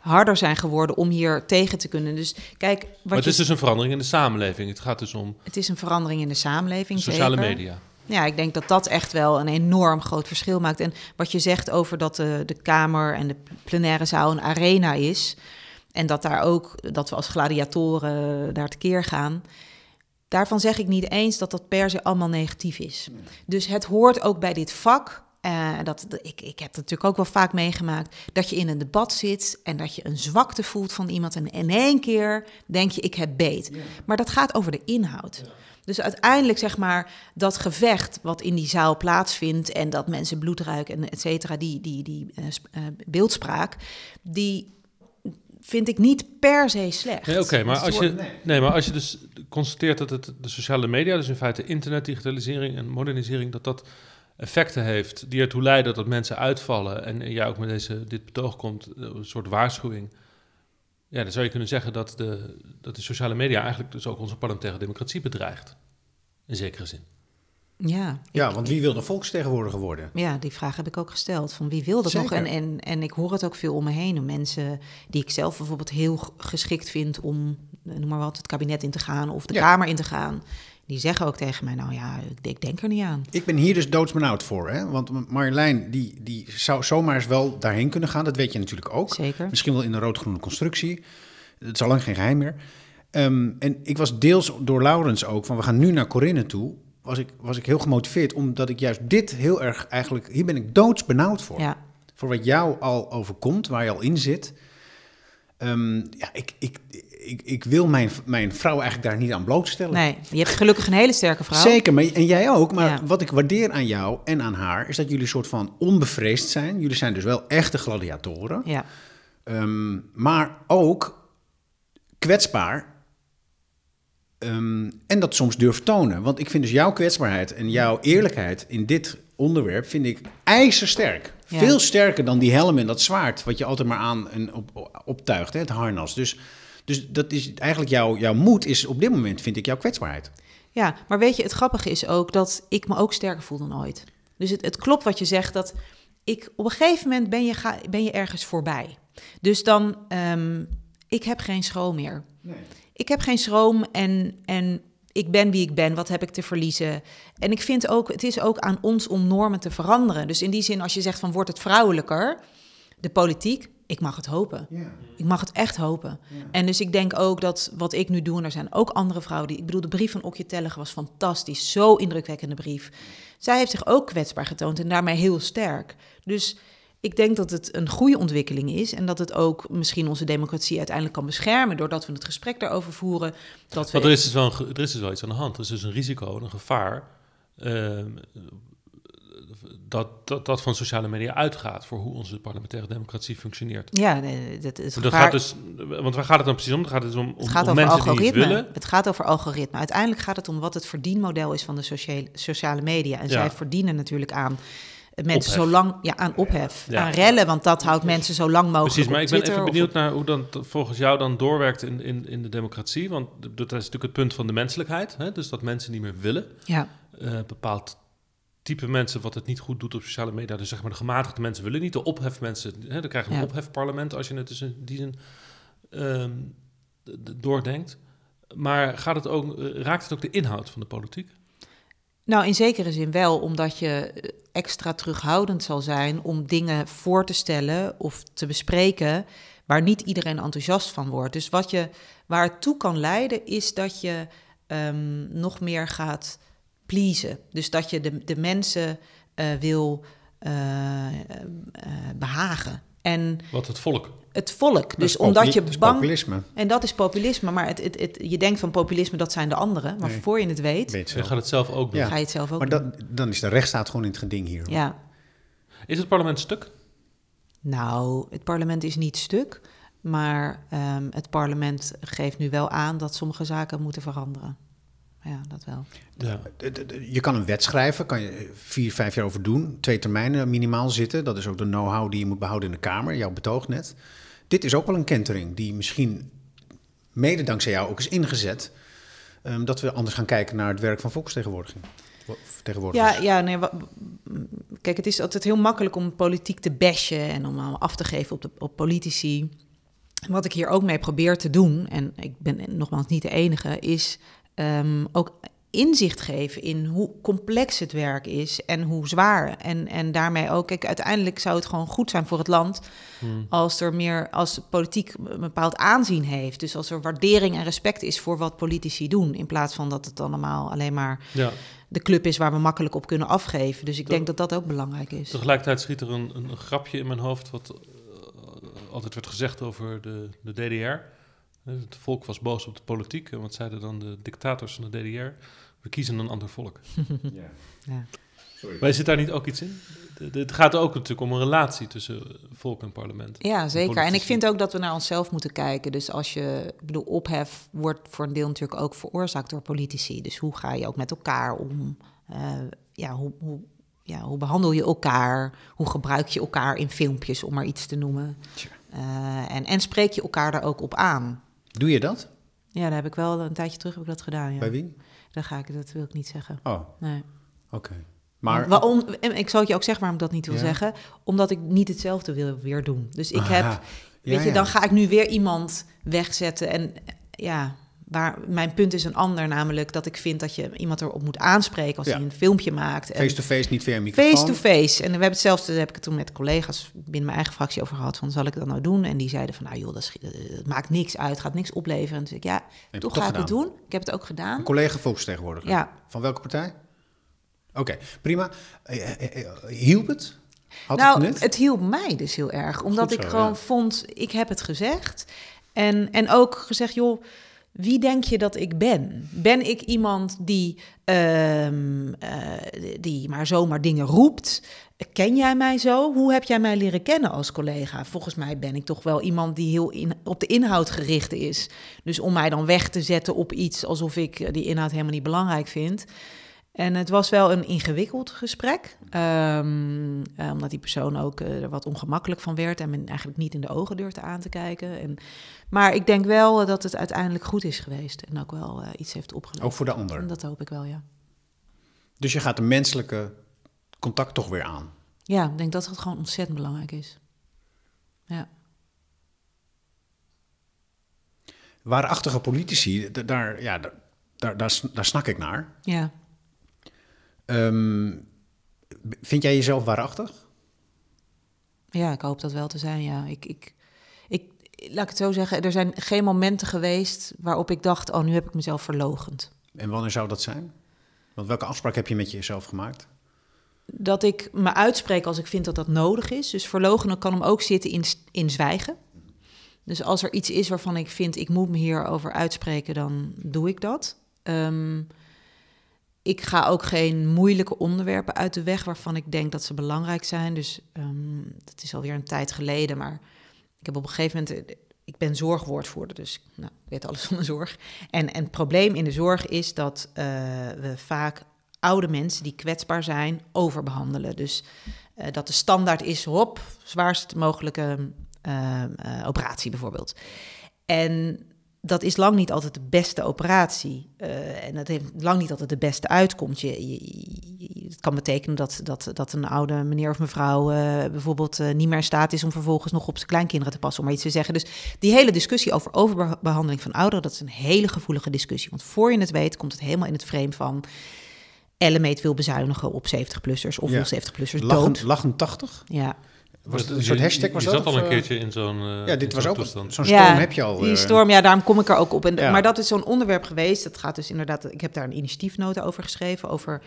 [SPEAKER 1] harder zijn geworden om hier tegen te kunnen. Dus kijk, wat
[SPEAKER 3] Maar het
[SPEAKER 1] je,
[SPEAKER 3] is dus een verandering in de samenleving. Het gaat dus om
[SPEAKER 1] het is een verandering in de samenleving.
[SPEAKER 3] sociale
[SPEAKER 1] zeker.
[SPEAKER 3] media.
[SPEAKER 1] Ja, ik denk dat dat echt wel een enorm groot verschil maakt. En wat je zegt over dat de, de Kamer en de plenaire zaal een arena is. En dat daar ook, dat we als gladiatoren daar tekeer gaan. Daarvan zeg ik niet eens dat dat per se allemaal negatief is. Dus het hoort ook bij dit vak. eh, dat, dat- ik, ik heb het natuurlijk ook wel vaak meegemaakt. Dat je in een debat zit en dat je een zwakte voelt van iemand. En in één keer denk je, ik heb beet. Maar dat gaat over de inhoud. Dus uiteindelijk zeg maar dat gevecht wat in die zaal plaatsvindt en dat mensen bloed ruiken en et cetera, die, die, die eh, eh, beeldspraak, die vind ik niet per se slecht.
[SPEAKER 3] Nee, oké, maar, als je,
[SPEAKER 2] nee.
[SPEAKER 3] nee, maar als je dus constateert dat het, de sociale media, dus in feite internet, digitalisering en modernisering, dat dat effecten heeft die ertoe leiden dat mensen uitvallen en jij ook met deze, dit betoog komt, eh, een soort waarschuwing. Ja, dan zou je kunnen zeggen dat de, dat de sociale media eigenlijk dus ook onze parlementaire democratie bedreigt. In zekere zin.
[SPEAKER 1] Ja,
[SPEAKER 2] Ja, want wie wil de volksvertegenwoordiger worden?
[SPEAKER 1] ja, die vraag heb ik ook gesteld. Van wie wil dat nog? En, en, en ik hoor het ook veel om me heen. Mensen die ik zelf bijvoorbeeld heel geschikt vind om, noem maar wat, het kabinet in te gaan of de
[SPEAKER 2] Ja.
[SPEAKER 1] Kamer in te gaan. Die zeggen ook tegen mij, nou ja, ik, ik denk er niet aan.
[SPEAKER 2] Ik ben hier dus doodsbenauwd voor. Hè? Want Marjolein die, die zou zomaar eens wel daarheen kunnen gaan. Dat weet je natuurlijk ook.
[SPEAKER 1] Zeker.
[SPEAKER 2] Misschien wel in een rood-groene constructie. Het is al lang geen geheim meer. Ehm, en ik was deels door Laurens ook, van we gaan nu naar Corinne toe. Was ik, was ik heel gemotiveerd, omdat ik juist dit heel erg eigenlijk... Hier ben ik doodsbenauwd voor.
[SPEAKER 1] Ja,
[SPEAKER 2] Voor wat jou al overkomt, waar je al in zit. Ehm, ja, ik, ik, ik, ik wil mijn, mijn vrouw eigenlijk daar niet aan blootstellen.
[SPEAKER 1] nee, je hebt gelukkig een hele sterke vrouw.
[SPEAKER 2] Zeker, maar, en jij ook. Maar
[SPEAKER 1] Ja.
[SPEAKER 2] wat ik waardeer aan jou en aan haar... is dat jullie een soort van onbevreesd zijn. Jullie zijn dus wel echte gladiatoren.
[SPEAKER 1] Ja,
[SPEAKER 2] Ehm, maar ook kwetsbaar. Ehm, en dat soms durft tonen. Want ik vind dus jouw kwetsbaarheid en jouw eerlijkheid in dit onderwerp... vind ik ijzersterk.
[SPEAKER 1] Ja.
[SPEAKER 2] Veel sterker dan die helm en dat zwaard... wat je altijd maar aan en op, optuigt, hè, het harnas. Dus Dus dat is eigenlijk jouw, jouw moed is op dit moment, vind ik, jouw kwetsbaarheid.
[SPEAKER 1] Ja, maar weet je, het grappige is ook dat ik me ook sterker voel dan ooit. Dus het, het klopt wat je zegt, dat ik op een gegeven moment ben je, ga, ben je ergens voorbij. Dus dan, ehm, ik heb geen schroom meer. Nee. Ik heb geen schroom en, en ik ben wie ik ben, wat heb ik te verliezen? En ik vind ook, het is ook aan ons om normen te veranderen. Dus in die zin, als je zegt van wordt het vrouwelijker, de politiek, ik mag het hopen. Ja. Ik mag het echt hopen. En dus ik denk ook dat wat ik nu doe, en er zijn ook andere vrouwen die. Ik bedoel, de brief van Okje Tellige was fantastisch. Zo indrukwekkende brief. Zij heeft zich ook kwetsbaar getoond en daarmee heel sterk. Dus ik denk dat het een goede ontwikkeling is en dat het ook misschien onze democratie uiteindelijk kan beschermen doordat we het gesprek daarover voeren. Dat we...
[SPEAKER 3] er, is dus wel een, er is dus wel iets aan de hand. Er is dus een risico, een gevaar. Uh, dat, dat dat van sociale media uitgaat voor hoe onze parlementaire democratie functioneert.
[SPEAKER 1] Ja, nee, dat is
[SPEAKER 3] dat gaat dus, want waar gaat het dan precies om? Het gaat dus om,
[SPEAKER 1] het gaat
[SPEAKER 3] om
[SPEAKER 1] over
[SPEAKER 3] mensen
[SPEAKER 1] algoritme.
[SPEAKER 3] die het willen.
[SPEAKER 1] Het gaat over algoritme. Uiteindelijk gaat het om wat het verdienmodel is van de sociale, sociale media. En
[SPEAKER 3] Ja.
[SPEAKER 1] zij verdienen natuurlijk aan mensen
[SPEAKER 3] Ophef.
[SPEAKER 1] zo lang, ja, aan ophef,
[SPEAKER 3] Ja.
[SPEAKER 1] aan rellen, want dat houdt mensen zo lang mogelijk
[SPEAKER 3] Precies, maar ik ben even benieuwd naar hoe dan t- volgens jou dan doorwerkt in, in, in de democratie. Want dat is natuurlijk het punt van de menselijkheid. Hè? Dus dat mensen niet meer willen.
[SPEAKER 1] Ja,
[SPEAKER 3] Eh bepaald type mensen wat het niet goed doet op sociale media. Dus zeg maar de gematigde mensen willen niet. De ophefmensen, hè? dan krijg je een
[SPEAKER 1] Ja.
[SPEAKER 3] ophefparlement als je het dus in die zin d- doordenkt. Maar gaat het ook, eh, raakt het ook de inhoud van de politiek?
[SPEAKER 1] Nou, in zekere zin wel, omdat je eh, extra terughoudend zal zijn om dingen voor te stellen of te bespreken waar niet iedereen enthousiast van wordt. Dus wat je, waar het toe kan leiden, is dat je ehm, nog meer gaat pleasen. Dus dat je de, de mensen eh, wil eh, eh, behagen. En
[SPEAKER 3] Wat het volk.
[SPEAKER 1] het volk.
[SPEAKER 2] Dat
[SPEAKER 1] Dus
[SPEAKER 2] is
[SPEAKER 1] omdat je
[SPEAKER 2] dat is
[SPEAKER 1] bang.
[SPEAKER 2] populisme.
[SPEAKER 1] En dat is populisme. Maar het, het, het, je denkt van populisme, dat zijn de anderen. Maar
[SPEAKER 2] Nee.
[SPEAKER 1] voor je het weet,
[SPEAKER 2] Weet
[SPEAKER 3] Je gaat het zelf ook doen.
[SPEAKER 2] Ja.
[SPEAKER 1] ga je het zelf ook
[SPEAKER 2] Maar dat, dan is de rechtsstaat gewoon in het geding hier.
[SPEAKER 1] Ja.
[SPEAKER 3] Is het parlement stuk?
[SPEAKER 1] Nou, het parlement is niet stuk, maar ehm, het parlement geeft nu wel aan dat sommige zaken moeten veranderen. Ja, dat wel.
[SPEAKER 3] Ja.
[SPEAKER 2] Je kan een wet schrijven, kan je vier, vijf jaar over doen. Twee termijnen minimaal zitten. Dat is ook de know-how die je moet behouden in de Kamer, jouw betoog net. Dit is ook wel een kentering die misschien mede dankzij jou ook is ingezet. ehm, dat we anders gaan kijken naar het werk van volksvertegenwoordiging.
[SPEAKER 1] Ja, ja nee, kijk, het is altijd heel makkelijk om politiek te bashen en om af te geven op, de, op politici. Wat ik hier ook mee probeer te doen, en ik ben nogmaals niet de enige, is ehm, ook inzicht geven in hoe complex het werk is en hoe zwaar. En, en daarmee ook, kijk, uiteindelijk zou het gewoon goed zijn voor het land
[SPEAKER 3] Hmm.
[SPEAKER 1] als er meer, als politiek een bepaald aanzien heeft. Dus als er waardering en respect is voor wat politici doen, in plaats van dat het allemaal alleen maar
[SPEAKER 3] ja.
[SPEAKER 1] de club is waar we makkelijk op kunnen afgeven. Dus ik
[SPEAKER 3] Dat-
[SPEAKER 1] denk dat dat ook belangrijk is.
[SPEAKER 3] Tegelijkertijd schiet er een, een grapje in mijn hoofd, wat eh, altijd werd gezegd over de, de DDR. Het volk was boos op de politiek. En wat zeiden dan de dictators van de DDR? We kiezen een ander volk. <laughs>
[SPEAKER 1] Ja.
[SPEAKER 3] Maar zit daar niet ook iets in? Het gaat ook natuurlijk om een relatie tussen volk en parlement.
[SPEAKER 1] Ja, zeker. En ik vind ook dat we naar onszelf moeten kijken. Dus als je, ik bedoel, ophef wordt voor een deel natuurlijk ook veroorzaakt door politici. Dus hoe ga je ook met elkaar om? Eh, ja, hoe, hoe, ja, hoe behandel je elkaar? Hoe gebruik je elkaar in filmpjes, om maar iets te noemen? Eh, en, en spreek je elkaar daar ook op aan?
[SPEAKER 2] Doe je dat?
[SPEAKER 1] Ja, daar heb ik wel een tijdje terug heb ik dat gedaan. Ja.
[SPEAKER 2] Bij wie?
[SPEAKER 1] Dan ga ik, dat wil ik niet zeggen.
[SPEAKER 2] Oh,
[SPEAKER 1] Nee.
[SPEAKER 2] oké. Maar
[SPEAKER 1] Waarom, en ik zal het je ook zeggen waarom ik dat niet wil
[SPEAKER 2] Ja.
[SPEAKER 1] zeggen. Omdat ik niet hetzelfde wil weer doen. Dus ik heb,
[SPEAKER 2] Aha.
[SPEAKER 1] weet je, dan ga ik nu weer iemand wegzetten. En ja, waar, mijn punt is een ander, namelijk dat ik vind dat je iemand erop moet aanspreken als
[SPEAKER 2] Ja.
[SPEAKER 1] hij een filmpje maakt.
[SPEAKER 2] Face-to-face, niet via microfoon.
[SPEAKER 1] Face-to-face. En we hebben hetzelfde, daar heb ik het toen met collega's binnen mijn eigen fractie over gehad. Van, zal ik dat nou doen? En die zeiden van, nou joh, dat, is- dat maakt niks uit, gaat niks opleveren. Zei ik, ja, toch
[SPEAKER 2] toch
[SPEAKER 1] ga ik het doen. Ik heb het ook gedaan.
[SPEAKER 2] Een collega volksvertegenwoordiger.
[SPEAKER 1] Ja,
[SPEAKER 2] Van welke partij? Oké, prima. Eh, eh, eh, hielp het? Had
[SPEAKER 1] nou,
[SPEAKER 2] het
[SPEAKER 1] het hielp mij dus heel erg. Omdat ik gewoon
[SPEAKER 2] ja.
[SPEAKER 1] vond, ik heb het gezegd. En, en ook gezegd, joh, wie denk je dat ik ben? Ben ik iemand die, ehm, eh, die maar zomaar dingen roept? Ken jij mij zo? Hoe heb jij mij leren kennen als collega? Volgens mij ben ik toch wel iemand die heel in, op de inhoud gericht is. Dus om mij dan weg te zetten op iets alsof ik eh, die inhoud helemaal niet belangrijk vind. En het was wel een ingewikkeld gesprek, ehm, eh, omdat die persoon ook eh, er wat ongemakkelijk van werd en men eigenlijk niet in de ogen durfde aan te kijken. En, maar ik denk wel dat het uiteindelijk goed is geweest en ook wel eh, iets heeft opgeleverd.
[SPEAKER 2] Ook voor de ander.
[SPEAKER 1] En dat hoop ik wel, ja.
[SPEAKER 2] Dus je gaat de menselijke contact toch weer aan.
[SPEAKER 1] Ja, ik denk dat het gewoon ontzettend belangrijk is. Ja.
[SPEAKER 2] Waarachtige politici, daar, ja, daar, daar, daar snak ik naar.
[SPEAKER 1] Ja.
[SPEAKER 2] Ehm, vind jij jezelf waarachtig?
[SPEAKER 1] Ja, ik hoop dat wel te zijn, ja. Ik, ik, ik, laat ik het zo zeggen, er zijn geen momenten geweest waarop ik dacht, oh, nu heb ik mezelf verlogend.
[SPEAKER 2] En wanneer zou dat zijn? Want welke afspraak heb je met jezelf gemaakt?
[SPEAKER 1] Dat ik me uitspreek als ik vind dat dat nodig is. Dus verlogenen kan hem ook zitten in, in zwijgen. Dus als er iets is waarvan ik vind, ik moet me hierover uitspreken, dan doe ik dat. Ehm, ik ga ook geen moeilijke onderwerpen uit de weg waarvan ik denk dat ze belangrijk zijn. Dus ehm dat is alweer een tijd geleden, maar ik heb op een gegeven moment... Ik ben zorgwoordvoerder, dus nou, ik weet alles <laughs> van de zorg. En, en het probleem in de zorg is dat eh, we vaak oude mensen die kwetsbaar zijn overbehandelen. Dus eh, dat de standaard is, hop, zwaarst mogelijke eh, eh, operatie bijvoorbeeld. En dat is lang niet altijd de beste operatie. Eh, en dat heeft lang niet altijd de beste uitkomst. Je, je- je- het kan betekenen dat, dat, dat een oude meneer of mevrouw eh, bijvoorbeeld eh, niet meer in staat is om vervolgens nog op zijn kleinkinderen te passen, om maar iets te zeggen. Dus die hele discussie over overbehandeling van ouderen, dat is een hele gevoelige discussie. Want voor je het weet, komt het helemaal in het frame van Ellemeet wil bezuinigen op 70-plussers of
[SPEAKER 2] Ja.
[SPEAKER 1] wil 70-plussers
[SPEAKER 2] Lachend,
[SPEAKER 1] dood.
[SPEAKER 2] lachend 80?
[SPEAKER 1] Ja.
[SPEAKER 2] Was het
[SPEAKER 3] Je-
[SPEAKER 2] een soort
[SPEAKER 3] je-
[SPEAKER 2] hashtag was
[SPEAKER 3] je
[SPEAKER 2] dat?
[SPEAKER 3] zat al een
[SPEAKER 2] eh,
[SPEAKER 3] keertje in zo'n eh,
[SPEAKER 2] Ja, dit was ook
[SPEAKER 3] toestand.
[SPEAKER 2] zo'n storm heb je al.
[SPEAKER 1] Die
[SPEAKER 2] eh,
[SPEAKER 1] storm, ja, daarom kom ik er ook op. En,
[SPEAKER 2] Ja.
[SPEAKER 1] Maar dat is zo'n onderwerp geweest. Dat gaat dus inderdaad. Ik heb daar een initiatiefnota over geschreven. Over,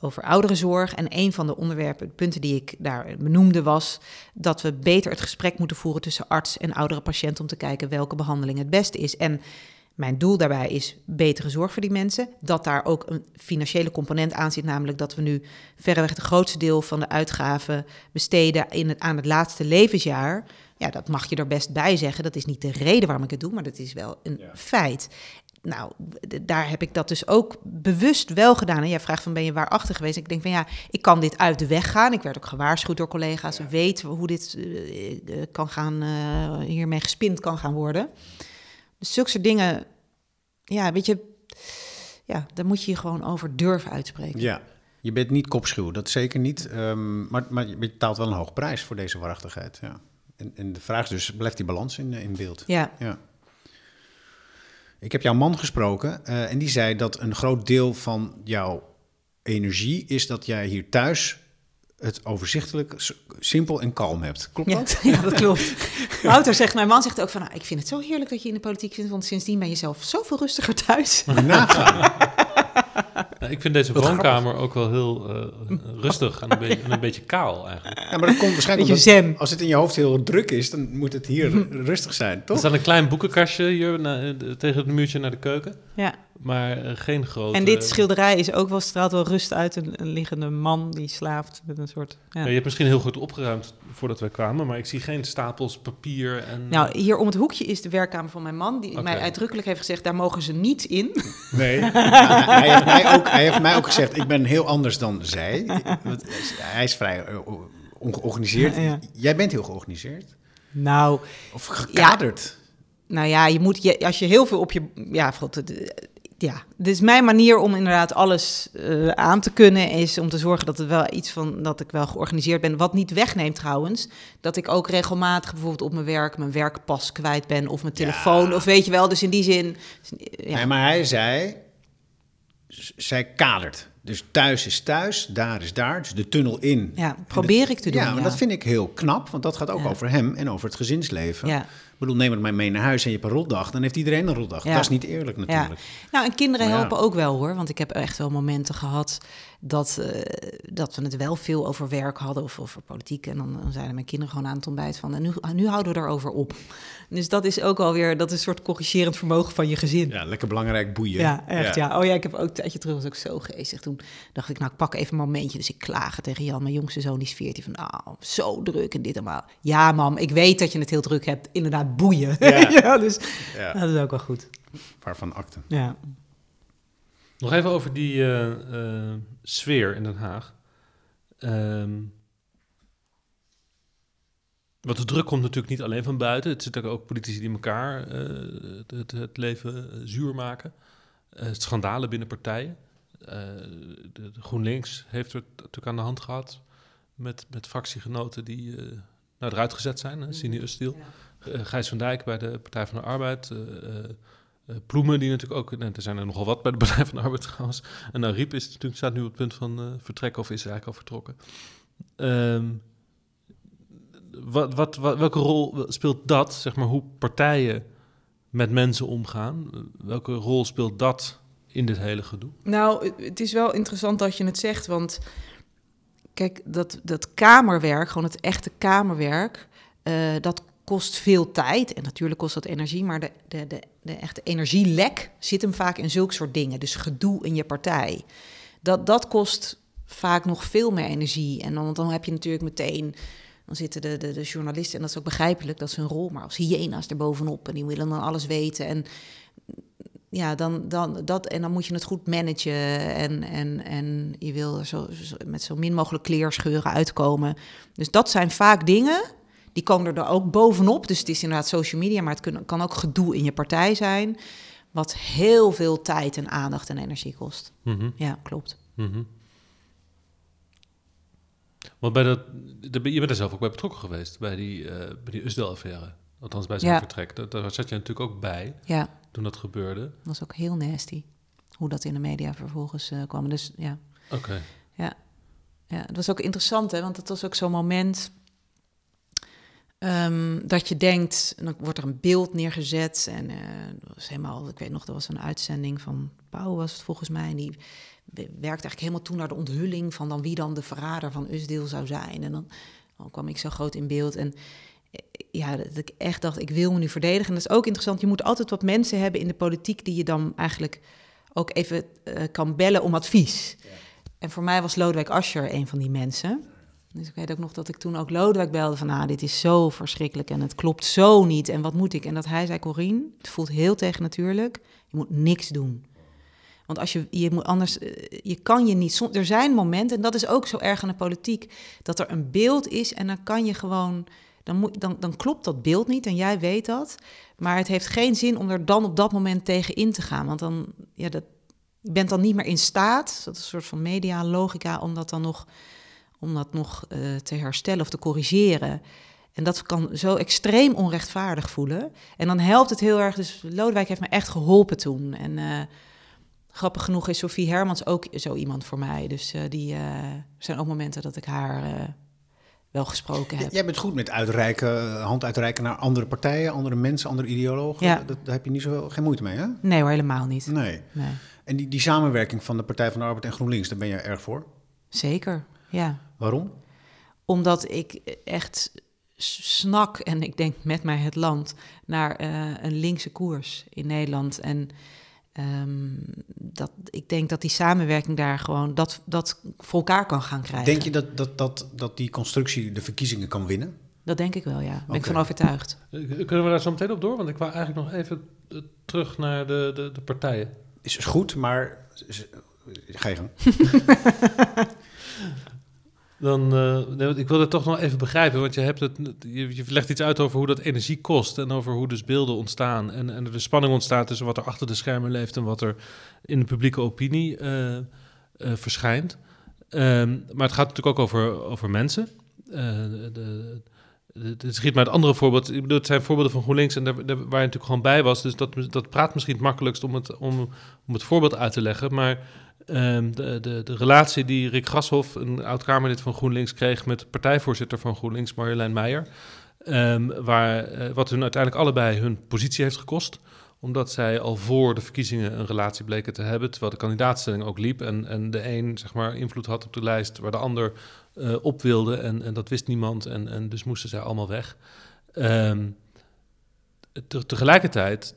[SPEAKER 1] over ouderenzorg. En een van de onderwerpen, punten die ik daar benoemde, was dat we beter het gesprek moeten voeren tussen arts en oudere patiënt. om te kijken welke behandeling het beste is. En mijn doel daarbij is betere zorg voor die mensen. Dat daar ook een financiële component aan zit, namelijk dat we nu verreweg het grootste deel van de uitgaven besteden in het, aan het laatste levensjaar. Ja, dat mag je er best bij zeggen. Dat is niet de reden waarom ik het doe, maar dat is wel een
[SPEAKER 2] Ja.
[SPEAKER 1] feit. Nou, daar heb ik dat dus ook bewust wel gedaan. En jij vraagt van, ben je waarachtig geweest? Ik denk van, ja, ik kan dit uit de weg gaan. Ik werd ook gewaarschuwd door collega's. Weet hoe dit eh, eh, kan gaan, eh, hiermee gespind kan gaan worden. Dus zulke soort dingen, ja, weet je, ja, daar moet je je gewoon over durven uitspreken.
[SPEAKER 2] Ja, je bent niet kopschuw, dat zeker niet. Ehm, maar, maar je betaalt wel een hoog prijs voor deze waarachtigheid. Ja. En, en de vraag is dus, blijft die balans in, in beeld?
[SPEAKER 1] Ja,
[SPEAKER 2] Ja. Ik heb jouw man gesproken eh, en die zei dat een groot deel van jouw energie is dat jij hier thuis het overzichtelijk, simpel en kalm hebt. Klopt dat? <laughs>
[SPEAKER 1] ja, dat klopt. <laughs> Wouter zegt, mijn man zegt ook van, nou, ik vind het zo heerlijk dat je in de politiek zit, want sindsdien ben je zelf zoveel rustiger thuis.
[SPEAKER 2] Nagaan. <laughs> <laughs>
[SPEAKER 3] Ja, ik vind deze
[SPEAKER 2] Wat
[SPEAKER 3] woonkamer ook wel heel eh, rustig en een, beetje, en een beetje kaal eigenlijk.
[SPEAKER 2] Ja, maar dat komt waarschijnlijk
[SPEAKER 1] Beetje
[SPEAKER 2] omdat
[SPEAKER 1] zen.
[SPEAKER 2] als het in je hoofd heel druk is, dan moet het hier <laughs> rustig zijn,
[SPEAKER 3] Er
[SPEAKER 2] toch?
[SPEAKER 3] staat een klein boekenkastje hier na- eh, tegen het muurtje naar de keuken,
[SPEAKER 1] Ja.
[SPEAKER 3] maar eh, geen grote...
[SPEAKER 1] En dit schilderij is ook wel, straalt wel rust uit. Een, een liggende man die slaapt met een soort... Ja.
[SPEAKER 3] Ja, je hebt misschien heel goed opgeruimd voordat wij kwamen, maar ik zie geen stapels papier en...
[SPEAKER 1] Nou, hier om het hoekje is de werkkamer van mijn man, die mij uitdrukkelijk heeft gezegd, daar mogen ze niet in.
[SPEAKER 2] Nee. <laughs> hij, heeft mij ook, hij heeft mij ook gezegd, ik ben heel anders dan zij. Want hij is vrij eh, ongeorganiseerd.
[SPEAKER 1] Ja.
[SPEAKER 2] Jij bent heel georganiseerd.
[SPEAKER 1] Nou,
[SPEAKER 2] Of gekaderd.
[SPEAKER 1] nou ja, je moet, je, als je heel veel op je... Ja, God, ja, dit is mijn manier om inderdaad alles eh, aan te kunnen, is om te zorgen dat er wel iets van, dat ik wel georganiseerd ben. Wat niet wegneemt trouwens, dat ik ook regelmatig bijvoorbeeld op mijn werk mijn werkpas kwijt ben of mijn telefoon, of weet je wel. Dus in die zin, ja.
[SPEAKER 2] Nee, maar hij zei, zij kadert. Dus thuis is thuis, daar is daar. Dus de tunnel in.
[SPEAKER 1] Ja, probeer ik te doen,
[SPEAKER 2] Ja, maar
[SPEAKER 1] ja.
[SPEAKER 2] dat vind ik heel knap, want dat gaat ook
[SPEAKER 1] Ja.
[SPEAKER 2] over hem en over het gezinsleven.
[SPEAKER 1] Ja.
[SPEAKER 2] Ik bedoel, neem het maar mee naar huis en je hebt een rotdag, dan heeft iedereen een rotdag. Dat is niet eerlijk natuurlijk.
[SPEAKER 1] Nou, en kinderen
[SPEAKER 2] Maar
[SPEAKER 1] helpen ook wel hoor. Want ik heb echt wel momenten gehad dat, eh, dat we het wel veel over werk hadden of over politiek. En dan, dan zeiden mijn kinderen gewoon aan het ontbijt van... en nu, nu houden we erover op. Dus dat is ook alweer, dat is een soort corrigerend vermogen van je gezin.
[SPEAKER 2] Ja, lekker belangrijk boeien.
[SPEAKER 1] Ja, echt ja. Oh ja, ik heb ook een tijdje terug, was ook zo geestig. Toen dacht ik, nou, ik pak even een momentje. Dus ik klagen tegen Jan, mijn jongste zoon, die is 14. Van, nou, zo druk en dit allemaal. Ja, mam, ik weet dat je het heel druk hebt. Inderdaad, boeien.
[SPEAKER 2] Ja. <laughs>
[SPEAKER 1] Ja, dus
[SPEAKER 2] Ja.
[SPEAKER 1] dat is ook wel goed.
[SPEAKER 2] Waarvan akte.
[SPEAKER 1] Ja.
[SPEAKER 3] Nog even over die eh, eh, sfeer in Den Haag. Ehm, want de druk komt natuurlijk niet alleen van buiten. Het zitten ook politici die elkaar eh, het, het, het leven zuur maken. Schandalen binnen partijen. De, de GroenLinks heeft er natuurlijk aan de hand gehad met, met fractiegenoten die eh, nou, eruit gezet zijn. Hè? Sini Ustil. Eh, Gijs van Dijk bij de Partij van de Arbeid. Eh, Ploemen, die natuurlijk ook... nou, er zijn er nogal wat bij de Partij van de Arbeid trouwens. En Riep is natuurlijk, staat nu op het punt van eh, vertrekken of is eigenlijk al vertrokken. Ehm, wat, wat, welke rol speelt dat, zeg maar, hoe partijen met mensen omgaan? Welke rol speelt dat in dit hele gedoe?
[SPEAKER 1] Nou, het- is wel interessant dat je het zegt, want kijk, dat, dat kamerwerk, gewoon het echte kamerwerk, eh, dat kost veel tijd. En natuurlijk kost dat energie, maar de, de, de, de echte energielek zit hem vaak in zulke soort dingen. Dus gedoe in je partij. Dat, dat kost vaak nog veel meer energie. En dan, dan heb je natuurlijk meteen... Dan zitten de, de, de journalisten, en dat is ook begrijpelijk, dat is hun rol, maar als hyena's er bovenop en die willen dan alles weten. En ja, dan, dan, dat, en dan moet je het goed managen en, en, en je wil zo, zo- met zo min mogelijk kleerscheuren uitkomen. Dus dat zijn vaak dingen, die komen er ook bovenop. Dus het is inderdaad social media, maar het kan ook gedoe in je partij zijn, wat heel veel tijd en aandacht en energie kost.
[SPEAKER 3] Mhm,
[SPEAKER 1] Ja, klopt.
[SPEAKER 3] mhm. Want bij dat, de- je bent er zelf ook bij betrokken geweest, bij die, bij die Usdel-affaire. Althans, bij zijn
[SPEAKER 1] Ja.
[SPEAKER 3] vertrek. Daar, daar zat je natuurlijk ook bij
[SPEAKER 1] Ja,
[SPEAKER 3] toen dat gebeurde.
[SPEAKER 1] dat was ook heel nasty, hoe dat in de media vervolgens eh, kwam. Dus ja,
[SPEAKER 3] Oké.
[SPEAKER 1] Ja, het was ook interessant, hè, want het was ook zo'n moment ehm, dat je denkt, en dan wordt er een beeld neergezet en eh, dat was helemaal, ik weet nog, dat was een uitzending van Pauw was het volgens mij, en die we- werkte eigenlijk helemaal toe naar de onthulling van dan wie dan de verrader van Usdeel zou zijn. En dan, dan kwam ik zo groot in beeld en eh, ja, dat ik echt dacht, ik wil me nu verdedigen. En dat is ook interessant, je moet altijd wat mensen hebben in de politiek die je dan eigenlijk ook even eh, kan bellen om advies. En voor mij was Lodewijk Asscher een van die mensen. Dus ik weet ook nog dat ik toen ook Lodewijk belde van... ah, dit is zo verschrikkelijk en het klopt zo niet en wat moet ik? En dat hij zei, Corine, het voelt heel tegennatuurlijk. Je moet niks doen. Want als je, je moet anders, eh, je kan je niet... Er zijn momenten, en dat is ook zo erg aan de politiek... dat er een beeld is en dan kan je gewoon... Dan, moet, dan, dan klopt dat beeld niet en jij weet dat. Maar het heeft geen zin om er dan op dat moment tegen in te gaan. Want dan, ja, dat, je bent dan niet meer in staat, dat is een soort van media-logica, om dat dan nog, om dat nog eh, te herstellen of te corrigeren. En dat kan zo extreem onrechtvaardig voelen. En dan helpt het heel erg. Dus Lodewijk heeft me echt geholpen toen. En eh, grappig genoeg is Sophie Hermans ook zo iemand voor mij. Dus eh, die zijn ook momenten dat ik haar wel gesproken heb.
[SPEAKER 2] Jij bent goed met uitreiken, hand uitreiken naar andere partijen, andere mensen, andere ideologen.
[SPEAKER 1] Ja.
[SPEAKER 2] Dat, daar heb je niet zo, geen moeite mee, hè?
[SPEAKER 1] Nee hoor, helemaal niet.
[SPEAKER 2] Nee.
[SPEAKER 1] Nee.
[SPEAKER 2] En die, die samenwerking van de Partij van de Arbeid en GroenLinks, daar ben je erg voor.
[SPEAKER 1] Zeker, ja.
[SPEAKER 2] Waarom?
[SPEAKER 1] Omdat ik echt snak, en ik denk met mij het land, naar eh, een linkse koers in Nederland. En ehm, dat, ik denk dat die samenwerking daar gewoon dat, dat voor elkaar kan gaan krijgen.
[SPEAKER 2] Denk je dat, dat, dat, dat die constructie de verkiezingen kan winnen?
[SPEAKER 1] Dat denk ik wel, ja. Daar ben ik van overtuigd.
[SPEAKER 3] Eh, Kunnen we daar zo meteen op door? Want ik wou eigenlijk nog even eh, terug naar de, de, de partijen.
[SPEAKER 2] Is is goed, maar... is- Ga je gang. <laughs>
[SPEAKER 3] Dan, eh, ik wil het toch nog even begrijpen, want je, hebt het, je, legt iets uit over hoe dat energie kost en over hoe dus beelden ontstaan en, en er de spanning ontstaat tussen wat er achter de schermen leeft en wat er in de publieke opinie eh, eh, verschijnt. Ehm, maar het gaat natuurlijk ook over, over mensen. Het schiet mij het andere voorbeeld. Ik bedoel, het zijn voorbeelden van GroenLinks en daar, daar- waar je natuurlijk gewoon bij was. Dus dat, dat praat misschien het makkelijkst om het, om, om het voorbeeld uit te leggen. Maar Ehm, de, de, relatie die Rick Grashoff, een oud-Kamerlid van GroenLinks, kreeg met partijvoorzitter van GroenLinks, Marjolein Meijer. ehm, waar, eh, wat hun uiteindelijk allebei hun positie heeft gekost. Omdat zij al voor de verkiezingen een relatie bleken te hebben, terwijl de kandidaatstelling ook liep. En, en de een zeg maar, invloed had op de lijst waar de ander eh, op wilde. En, en dat wist niemand. En, en dus moesten zij allemaal weg. Ehm, te- tegelijkertijd,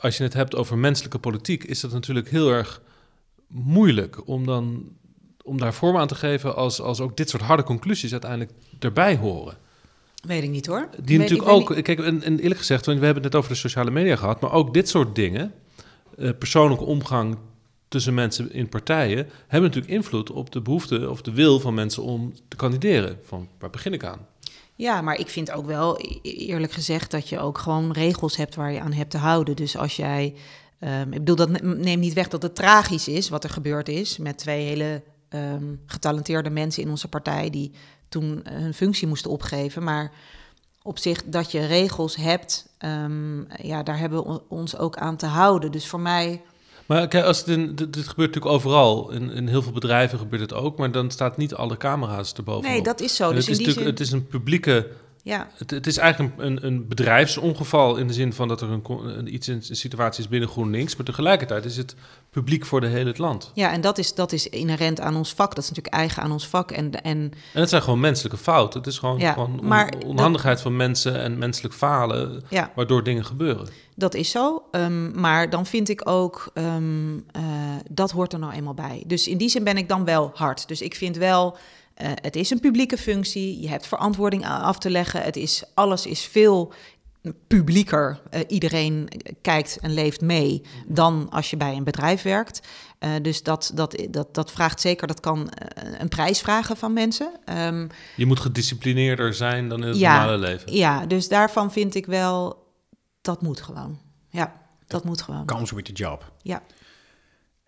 [SPEAKER 3] als je het hebt over menselijke politiek, is dat natuurlijk heel erg moeilijk om dan om daar vorm aan te geven als, als ook dit soort harde conclusies uiteindelijk erbij horen.
[SPEAKER 1] Weet ik niet hoor.
[SPEAKER 3] Die
[SPEAKER 1] weet-
[SPEAKER 3] natuurlijk ook, kijk, en, en eerlijk gezegd, want we hebben het net over de sociale media gehad, maar ook dit soort dingen, eh, persoonlijke omgang tussen mensen in partijen hebben natuurlijk invloed op de behoefte of de wil van mensen om te kandideren. Van waar begin ik aan?
[SPEAKER 1] Ja, maar ik vind ook wel, e- eerlijk gezegd, dat je ook gewoon regels hebt waar je aan hebt te houden. Dus als jij, ehm, ik bedoel, dat ne- neemt niet weg dat het tragisch is wat er gebeurd is met twee hele ehm, getalenteerde mensen in onze partij die toen eh, hun functie moesten opgeven. Maar op zich dat je regels hebt, ehm, ja, daar hebben we ons ook aan te houden. Dus voor mij,
[SPEAKER 3] Maar kijk, als het in, dit, dit gebeurt natuurlijk overal. In, in heel veel bedrijven gebeurt het ook, maar dan staat niet alle camera's erboven.
[SPEAKER 1] nee, dat is zo. Dus
[SPEAKER 3] het,
[SPEAKER 1] in
[SPEAKER 3] is
[SPEAKER 1] die zin,
[SPEAKER 3] het is een publieke.
[SPEAKER 1] Ja,
[SPEAKER 3] Het, het is eigenlijk een, een, bedrijfsongeval in de zin van dat er een, iets in een situatie is binnen GroenLinks. Maar tegelijkertijd is het publiek voor de hele het land.
[SPEAKER 1] ja, en dat is, dat is inherent aan ons vak. Dat is natuurlijk eigen aan ons vak. En, en
[SPEAKER 3] En het zijn gewoon menselijke fouten. Het is gewoon,
[SPEAKER 1] Ja,
[SPEAKER 3] gewoon on-
[SPEAKER 1] maar
[SPEAKER 3] onhandigheid van mensen en menselijk falen,
[SPEAKER 1] ja,
[SPEAKER 3] waardoor dingen gebeuren.
[SPEAKER 1] Dat is zo. ehm, maar dan vind ik ook, ehm, eh, dat hoort er nou eenmaal bij. Dus in die zin ben ik dan wel hard. Dus ik vind wel, eh, het is een publieke functie. Je hebt verantwoording af te leggen. Het is, alles is veel publieker. Eh, iedereen kijkt en leeft mee dan als je bij een bedrijf werkt. Eh, dus dat, dat, dat, dat vraagt zeker, dat kan een prijs vragen van mensen. Ehm,
[SPEAKER 3] Je moet gedisciplineerder zijn dan in het
[SPEAKER 1] Ja.
[SPEAKER 3] normale leven.
[SPEAKER 1] ja, dus daarvan vind ik wel, dat moet gewoon. Ja, dat moet gewoon.
[SPEAKER 2] Comes with the job.
[SPEAKER 1] Ja.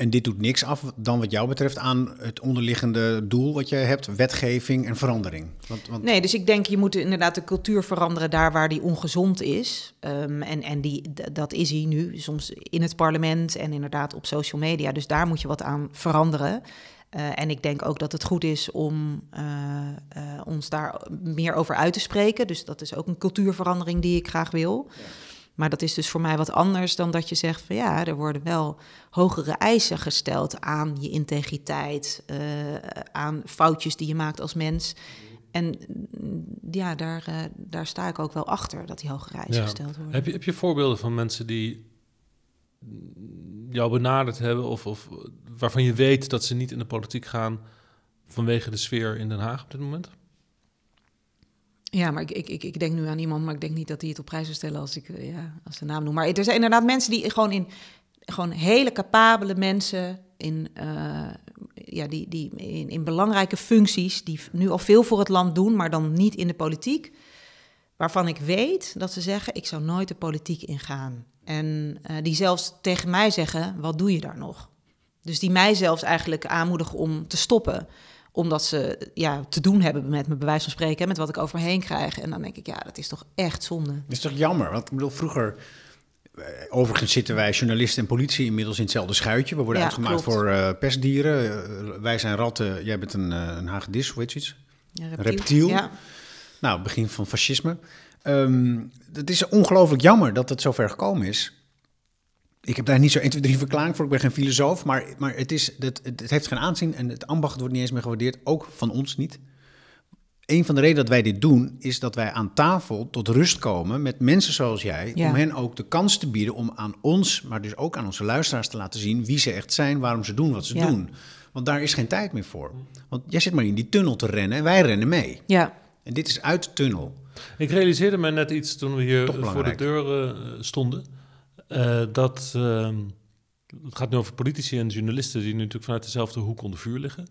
[SPEAKER 2] En dit doet niks af dan wat jou betreft aan het onderliggende doel wat je hebt, wetgeving en verandering. Want, want
[SPEAKER 1] Nee, dus ik denk je moet inderdaad de cultuur veranderen daar waar die ongezond is. Ehm, en en die, dat is hij nu, soms in het parlement en inderdaad op social media. Dus daar moet je wat aan veranderen. Eh, en ik denk ook dat het goed is om eh, eh, ons daar meer over uit te spreken. Dus dat is ook een cultuurverandering die ik graag wil. Maar dat is dus voor mij wat anders dan dat je zegt van ja, er worden wel hogere eisen gesteld aan je integriteit, eh, aan foutjes die je maakt als mens. En mm, ja, daar, eh, daar sta ik ook wel achter dat die hogere eisen
[SPEAKER 3] Ja.
[SPEAKER 1] gesteld worden.
[SPEAKER 3] Heb je, heb je voorbeelden van mensen die jou benaderd hebben of, of waarvan je weet dat ze niet in de politiek gaan vanwege de sfeer in Den Haag op dit moment?
[SPEAKER 1] Ja, maar ik, ik, ik, denk nu aan iemand, maar ik denk niet dat hij het op prijs zou stellen als ik eh, ja, als de naam noem. Maar er zijn inderdaad mensen die gewoon in gewoon hele capabele mensen in, eh, ja, die, die in, in belangrijke functies, die nu al veel voor het land doen, maar dan niet in de politiek. Waarvan ik weet dat ze zeggen: ik zou nooit de politiek ingaan. En eh, die zelfs tegen mij zeggen: wat doe je daar nog? Dus die mij zelfs eigenlijk aanmoedigen om te stoppen omdat ze ja, te doen hebben met mijn bewijs van spreken, met wat ik over me heen krijg. En dan denk ik, ja, dat is toch echt zonde.
[SPEAKER 2] Dat is toch jammer? Want ik bedoel, vroeger... eh, Overigens zitten wij journalisten en politie inmiddels in hetzelfde schuitje. We worden
[SPEAKER 1] Ja,
[SPEAKER 2] uitgemaakt
[SPEAKER 1] klopt.
[SPEAKER 2] voor eh, pestdieren. Eh, wij zijn ratten, jij bent een, een hagedis, hoe heet zoiets?
[SPEAKER 1] Ja,
[SPEAKER 2] Reptiel.
[SPEAKER 1] Ja.
[SPEAKER 2] Nou, begin van fascisme. Ehm, het is ongelooflijk jammer dat het zover gekomen is. Ik heb daar niet zo 1, 2, 3 verklaring voor. Ik ben geen filosoof. Maar, maar het, is, het, het heeft geen aanzien en het ambacht wordt niet eens meer gewaardeerd. Ook van ons niet. Een van de redenen dat wij dit doen, is dat wij aan tafel tot rust komen met mensen zoals jij.
[SPEAKER 1] Ja.
[SPEAKER 2] Om hen ook de kans te bieden om aan ons, maar dus ook aan onze luisteraars te laten zien wie ze echt zijn, waarom ze doen wat ze
[SPEAKER 1] Ja.
[SPEAKER 2] doen. Want daar is geen tijd meer voor. Want jij zit maar in die tunnel te rennen en wij rennen mee.
[SPEAKER 1] ja.
[SPEAKER 2] En dit is uit de tunnel.
[SPEAKER 3] Ik realiseerde me net iets toen we hier voor de deur eh, stonden. Eh, dat ehm, het gaat nu over politici en journalisten die natuurlijk vanuit dezelfde hoek onder vuur liggen.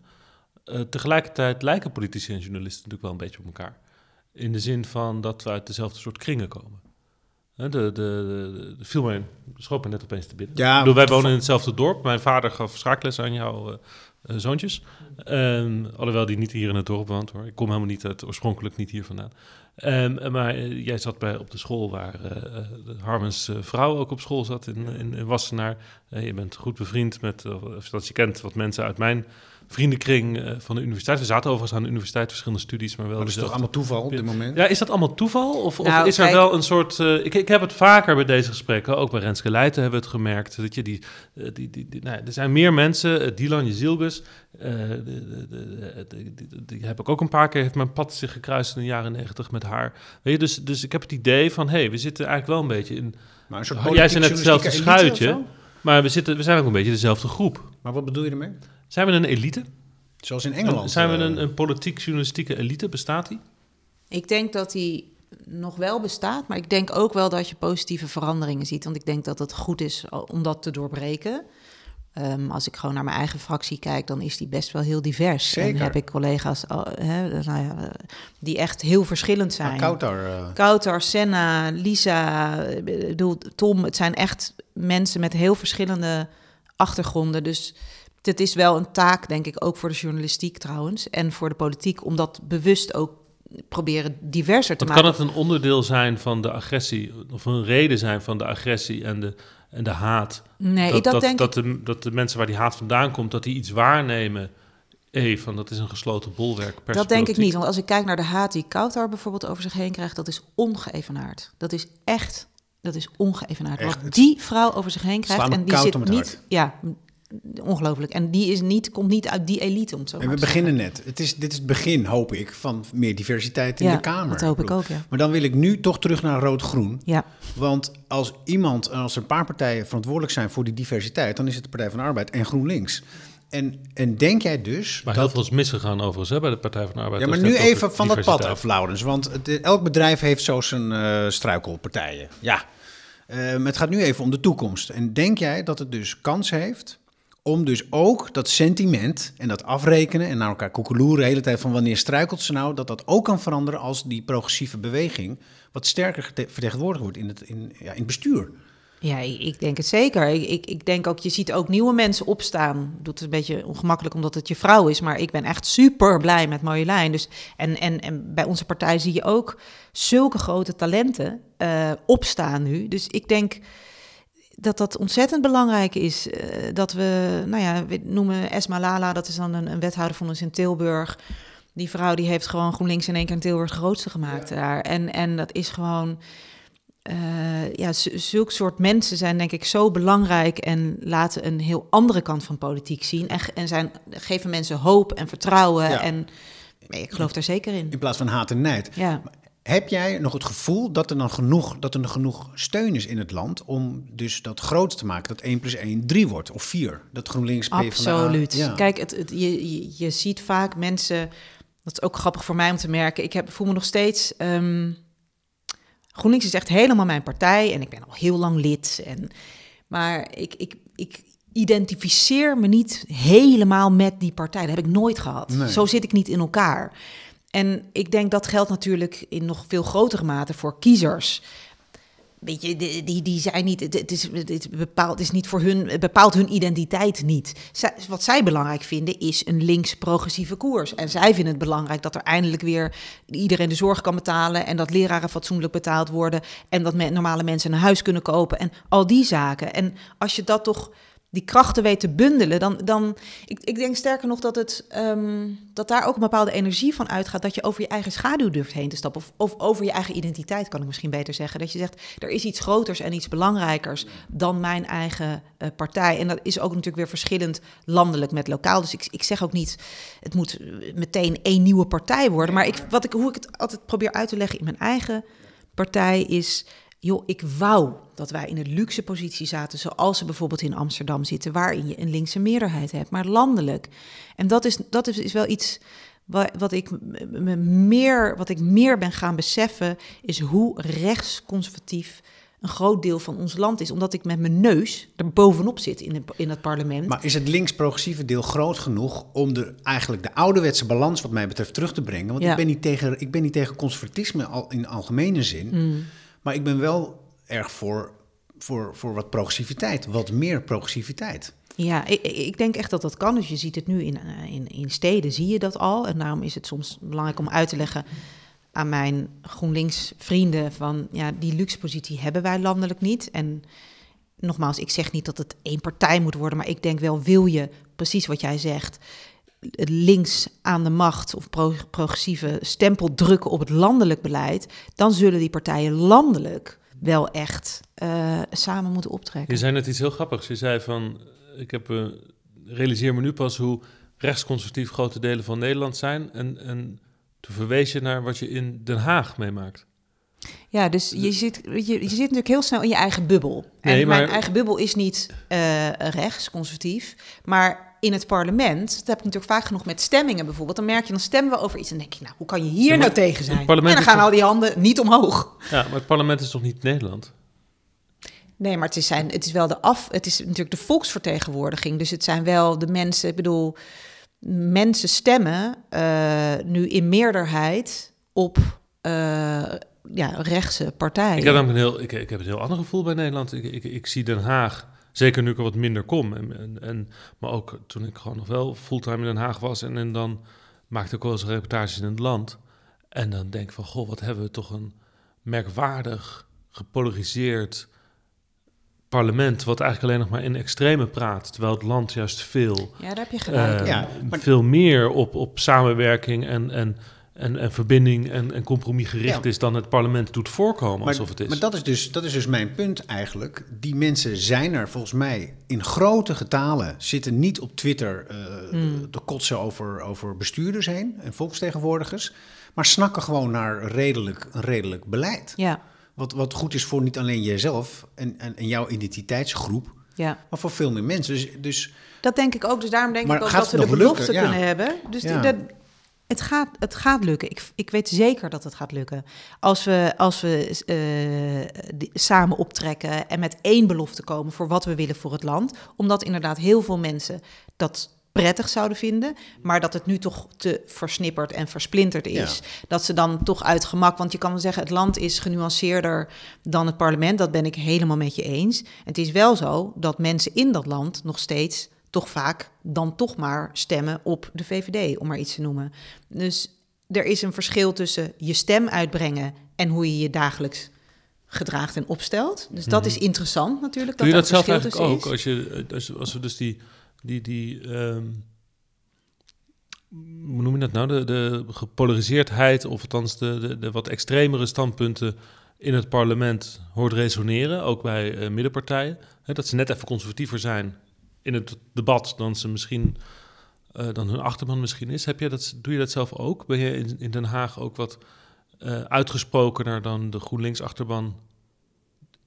[SPEAKER 3] Eh, tegelijkertijd lijken politici en journalisten natuurlijk wel een beetje op elkaar. In de zin van dat we uit dezelfde soort kringen komen. De, de, de, de, viel mij, schoot me net opeens te binnen.
[SPEAKER 2] Ja,
[SPEAKER 3] ik bedoel, wij wonen in hetzelfde dorp. Mijn vader gaf schaakles aan jouw eh, zoontjes. Ehm, alhoewel die niet hier in het dorp woont hoor. Ik kom helemaal niet uit, oorspronkelijk niet hier vandaan. Ehm, maar eh, jij zat bij, op de school waar eh, Harmens eh, vrouw ook op school zat in, in, in Wassenaar. Je bent goed bevriend met, of dat je kent wat mensen uit mijn vriendenkring eh, van de universiteit. We zaten overigens aan de universiteit, verschillende studies, maar wel
[SPEAKER 2] Maar dat is toch allemaal toeval op dit moment?
[SPEAKER 3] ja, is dat allemaal toeval? Of, of
[SPEAKER 1] Nou,
[SPEAKER 3] is er
[SPEAKER 1] kijk-
[SPEAKER 3] wel een soort... eh, ik, ik heb het vaker bij deze gesprekken, ook bij Renske Leijten hebben we het gemerkt. Dat je die, eh, die, die, die- nou, ja, er zijn meer mensen, uh, Dylan Jezilgus, eh, de- de- de- de- die, die heb ik ook een paar keer, heeft mijn pad zich gekruist in de jaren negentig met haar. Weet je, dus, dus ik heb het idee van, hé, hey, we zitten eigenlijk wel een beetje in...
[SPEAKER 2] Maar een soort
[SPEAKER 3] Jij zei net hetzelfde schuitje. Maar we, zitten, we zijn ook een beetje dezelfde groep.
[SPEAKER 2] Maar wat bedoel je ermee?
[SPEAKER 3] Zijn we een elite?
[SPEAKER 2] Zoals in Engeland.
[SPEAKER 3] zijn we
[SPEAKER 2] eh,
[SPEAKER 3] een, een politiek-journalistieke elite? Bestaat die?
[SPEAKER 1] Ik denk dat die nog wel bestaat, maar ik denk ook wel dat je positieve veranderingen ziet. Want ik denk dat het goed is om dat te doorbreken. Ehm, als ik gewoon naar mijn eigen fractie kijk, dan is die best wel heel divers.
[SPEAKER 2] Zeker.
[SPEAKER 1] En heb ik collega's nou ja, eh, die echt heel verschillend zijn.
[SPEAKER 2] Maar Kautar, eh,
[SPEAKER 1] Kouter, Senna, Lisa, ik bedoel, Tom. Het zijn echt mensen met heel verschillende achtergronden. Dus het is wel een taak, denk ik, ook voor de journalistiek trouwens. En voor de politiek, om dat bewust ook proberen diverser te
[SPEAKER 3] Want
[SPEAKER 1] maken.
[SPEAKER 3] kan het een onderdeel zijn van de agressie, of een reden zijn van de agressie en de, en de haat?
[SPEAKER 1] Nee,
[SPEAKER 3] dat,
[SPEAKER 1] dat,
[SPEAKER 3] dat,
[SPEAKER 1] denk
[SPEAKER 3] dat,
[SPEAKER 1] ik.
[SPEAKER 3] de, dat de mensen waar die haat vandaan komt, dat die iets waarnemen. Hé, van dat is een gesloten bolwerk.
[SPEAKER 1] Dat denk ik niet, want als ik kijk naar de haat die Kouter bijvoorbeeld over zich heen krijgt, dat is ongeëvenaard. Dat is echt, dat is ongeëvenaard.
[SPEAKER 2] Echt,
[SPEAKER 1] Wat die vrouw over zich heen krijgt en die zit niet,
[SPEAKER 2] hart.
[SPEAKER 1] ja, ongelooflijk. En die is niet, komt niet uit die elite, om het zo
[SPEAKER 2] en we beginnen net. Het is, dit is het begin, hoop ik, van meer diversiteit in
[SPEAKER 1] Ja,
[SPEAKER 2] de Kamer.
[SPEAKER 1] dat hoop ik ook, ja.
[SPEAKER 2] Maar dan wil ik nu toch terug naar rood-groen.
[SPEAKER 1] Ja,
[SPEAKER 2] Want als iemand, als er een paar partijen verantwoordelijk zijn voor die diversiteit, dan is het de Partij van de Arbeid en GroenLinks. En, en denk jij dus.
[SPEAKER 3] Maar
[SPEAKER 2] dat-
[SPEAKER 3] heel veel is misgegaan overigens hè, bij de Partij van de Arbeid.
[SPEAKER 2] ja, maar nu even van dat pad af, Laurens. Want het, elk bedrijf heeft zo zijn eh, struikelpartijen. Ja. Ehm, het gaat nu even om de toekomst. En denk jij dat het dus kans heeft om dus ook dat sentiment en dat afrekenen en naar elkaar koekeloeren de hele tijd van wanneer struikelt ze nou, dat dat ook kan veranderen als die progressieve beweging wat sterker vertegenwoordigd wordt in het, in, ja, in het bestuur?
[SPEAKER 1] Ja, ik denk het zeker. Ik, ik, ik denk ook, je ziet ook nieuwe mensen opstaan. Doet het een beetje ongemakkelijk omdat het je vrouw is, maar ik ben echt super blij met Marjolein. Dus, en, en, en bij onze partij zie je ook zulke grote talenten eh, opstaan nu. Dus ik denk dat dat ontzettend belangrijk is. eh, dat we, nou ja, we noemen Esma Lala, dat is dan een, een wethouder van ons in Tilburg. Die vrouw die heeft gewoon GroenLinks in één keer in Tilburg grootste gemaakt daar. En, en dat is gewoon eh, ja, z- zulke soort mensen zijn denk ik zo belangrijk en laten een heel andere kant van politiek zien. En, en zijn, geven mensen hoop en vertrouwen.
[SPEAKER 2] Ja.
[SPEAKER 1] En ik geloof daar zeker in.
[SPEAKER 2] In plaats van haat en nijd.
[SPEAKER 1] Ja.
[SPEAKER 2] Heb jij nog het gevoel dat er dan genoeg, dat er nog genoeg steun is in het land om dus dat groot te maken, dat 1 plus 1 3 wordt of 4? Dat GroenLinks PvdA...
[SPEAKER 1] Absoluut.
[SPEAKER 2] Ja.
[SPEAKER 1] Kijk, het, het, je, je, ziet vaak mensen. Dat is ook grappig voor mij om te merken. Ik heb, voel me nog steeds. ehm, GroenLinks is echt helemaal mijn partij en ik ben al heel lang lid. En, maar ik, ik, ik identificeer me niet helemaal met die partij. Dat heb ik nooit gehad.
[SPEAKER 2] Nee.
[SPEAKER 1] Zo zit ik niet in elkaar. En ik denk dat geldt natuurlijk in nog veel grotere mate voor kiezers. Weet je, die, die, zijn niet, het, is, bepaalt, is niet voor hun, bepaalt hun identiteit niet. Wat zij belangrijk vinden is een links-progressieve koers. En zij vinden het belangrijk dat er eindelijk weer iedereen de zorg kan betalen. En dat leraren fatsoenlijk betaald worden. En dat normale mensen een huis kunnen kopen. En al die zaken. En als je dat toch die krachten weet te bundelen, dan, dan ik, ik denk sterker nog dat, het, ehm, dat daar ook een bepaalde energie van uitgaat, dat je over je eigen schaduw durft heen te stappen, of, of over je eigen identiteit, kan ik misschien beter zeggen. Dat je zegt, er is iets groters en iets belangrijkers dan mijn eigen eh, partij. En dat is ook natuurlijk weer verschillend landelijk met lokaal. Dus ik, ik zeg ook niet, het moet meteen één nieuwe partij worden, maar ik, wat ik, hoe ik het altijd probeer uit te leggen in mijn eigen partij is joh, ik wou dat wij in een luxe positie zaten, zoals ze bijvoorbeeld in Amsterdam zitten, waarin je een linkse meerderheid hebt, maar landelijk. En dat is, dat is, is wel iets wat, wat, ik me meer, wat ik meer ben gaan beseffen, is hoe rechtsconservatief een groot deel van ons land is. Omdat ik met mijn neus er bovenop zit in, de, in het parlement.
[SPEAKER 2] Maar is het links-progressieve deel groot genoeg om de, eigenlijk de ouderwetse balans wat mij betreft terug te brengen? Want
[SPEAKER 1] Ja.
[SPEAKER 2] ik, ben niet tegen, ik ben niet tegen conservatisme al, in algemene zin,
[SPEAKER 1] Mm.
[SPEAKER 2] Maar ik ben wel erg voor, voor, voor wat progressiviteit, wat meer progressiviteit.
[SPEAKER 1] Ja, ik, ik denk echt dat dat kan. Dus je ziet het nu in, eh, in, in steden, zie je dat al. En daarom is het soms belangrijk om uit te leggen aan mijn GroenLinks vrienden van ja, die luxe positie hebben wij landelijk niet. En nogmaals, ik zeg niet dat het één partij moet worden, maar ik denk wel, wil je precies wat jij zegt, links aan de macht of pro- progressieve stempel drukken op het landelijk beleid, dan zullen die partijen landelijk wel echt eh, samen moeten optrekken.
[SPEAKER 3] Je zei net iets heel grappigs. Je zei van, ik heb, eh, realiseer me nu pas hoe rechtsconservatief grote delen van Nederland zijn. En, en toen verwees je naar wat je in Den Haag meemaakt.
[SPEAKER 1] Ja, dus je zit, je, je zit natuurlijk heel snel in je eigen bubbel. En
[SPEAKER 3] Nee, maar-
[SPEAKER 1] mijn eigen bubbel is niet eh, rechts, conservatief. Maar in het parlement, dat heb ik natuurlijk vaak genoeg met stemmingen bijvoorbeeld. Dan merk je, dan stemmen we over iets en denk je, nou, hoe kan je hier
[SPEAKER 3] Ja,
[SPEAKER 1] nou tegen zijn? en dan gaan
[SPEAKER 3] toch-
[SPEAKER 1] al die handen niet omhoog.
[SPEAKER 3] Ja, maar het parlement is toch niet Nederland?
[SPEAKER 1] Nee, maar het is, zijn, het is wel de af. Het is natuurlijk de volksvertegenwoordiging. Dus het zijn wel de mensen. Ik bedoel, mensen stemmen uh, nu in meerderheid op uh, ja, rechtse partijen.
[SPEAKER 3] Ik heb, een heel, ik, ik, heb een heel ander gevoel bij Nederland. Ik, ik, ik zie Den Haag, zeker nu ik er wat minder kom. En, en, en, maar ook toen ik gewoon nog wel fulltime in Den Haag was. En, en dan maakte ik wel eens reportages in het land. En dan denk ik van, goh, wat hebben we toch een merkwaardig, gepolariseerd parlement, wat eigenlijk alleen nog maar in extreme praat, terwijl het land juist veel,
[SPEAKER 1] ja, daar heb je gelijk.
[SPEAKER 3] Uh,
[SPEAKER 1] ja,
[SPEAKER 3] maar... veel meer op, op samenwerking en, en, en, en verbinding en, en compromis gericht
[SPEAKER 2] Ja.
[SPEAKER 3] is dan het parlement doet voorkomen alsof het is.
[SPEAKER 2] Maar dat is, dus, dat is dus mijn punt eigenlijk. Die mensen zijn er volgens mij in grote getalen, zitten niet op Twitter eh, te kotsen over, over bestuurders heen en volksvertegenwoordigers, maar snakken gewoon naar redelijk, een redelijk beleid.
[SPEAKER 1] Ja,
[SPEAKER 2] Wat, wat goed is voor niet alleen jezelf en, en, en jouw identiteitsgroep,
[SPEAKER 1] ja.
[SPEAKER 2] maar voor veel meer mensen. Dus, dus
[SPEAKER 1] Dat denk ik ook. Dus daarom denk
[SPEAKER 2] Maar
[SPEAKER 1] ik ook dat we de belofte
[SPEAKER 2] lukken? Ja.
[SPEAKER 1] kunnen hebben. Dus
[SPEAKER 2] Ja.
[SPEAKER 1] die- dat, het, gaat, het gaat lukken. Ik, ik weet zeker dat het gaat lukken. Als we, als we eh, die- samen optrekken en met één belofte komen voor wat we willen voor het land. Omdat inderdaad heel veel mensen dat prettig zouden vinden, maar dat het nu toch te versnipperd en versplinterd is. Dat ze dan toch uit gemak, want je kan wel zeggen, het land is genuanceerder dan het parlement, dat ben ik helemaal met je eens. Het is wel zo dat mensen in dat land nog steeds toch vaak dan toch maar stemmen op de VVD, om maar iets te noemen. Dus er is een verschil tussen je stem uitbrengen en hoe je je dagelijks gedraagt en opstelt. Dus dat is interessant natuurlijk.
[SPEAKER 3] Doe je
[SPEAKER 1] dat
[SPEAKER 3] dat zelf eigenlijk ook?
[SPEAKER 1] is.
[SPEAKER 3] Als, je, als, als we dus die, die, die ehm, hoe noem je dat nou? De, de gepolariseerdheid, of althans de, de, de wat extremere standpunten in het parlement hoort resoneren, ook bij eh, middenpartijen. Hè, dat ze net even conservatiever zijn in het debat dan ze misschien eh, dan hun achterban misschien is. Heb je dat, doe je dat zelf ook? Ben je in, in Den Haag ook wat eh, uitgesprokener dan de GroenLinks-achterban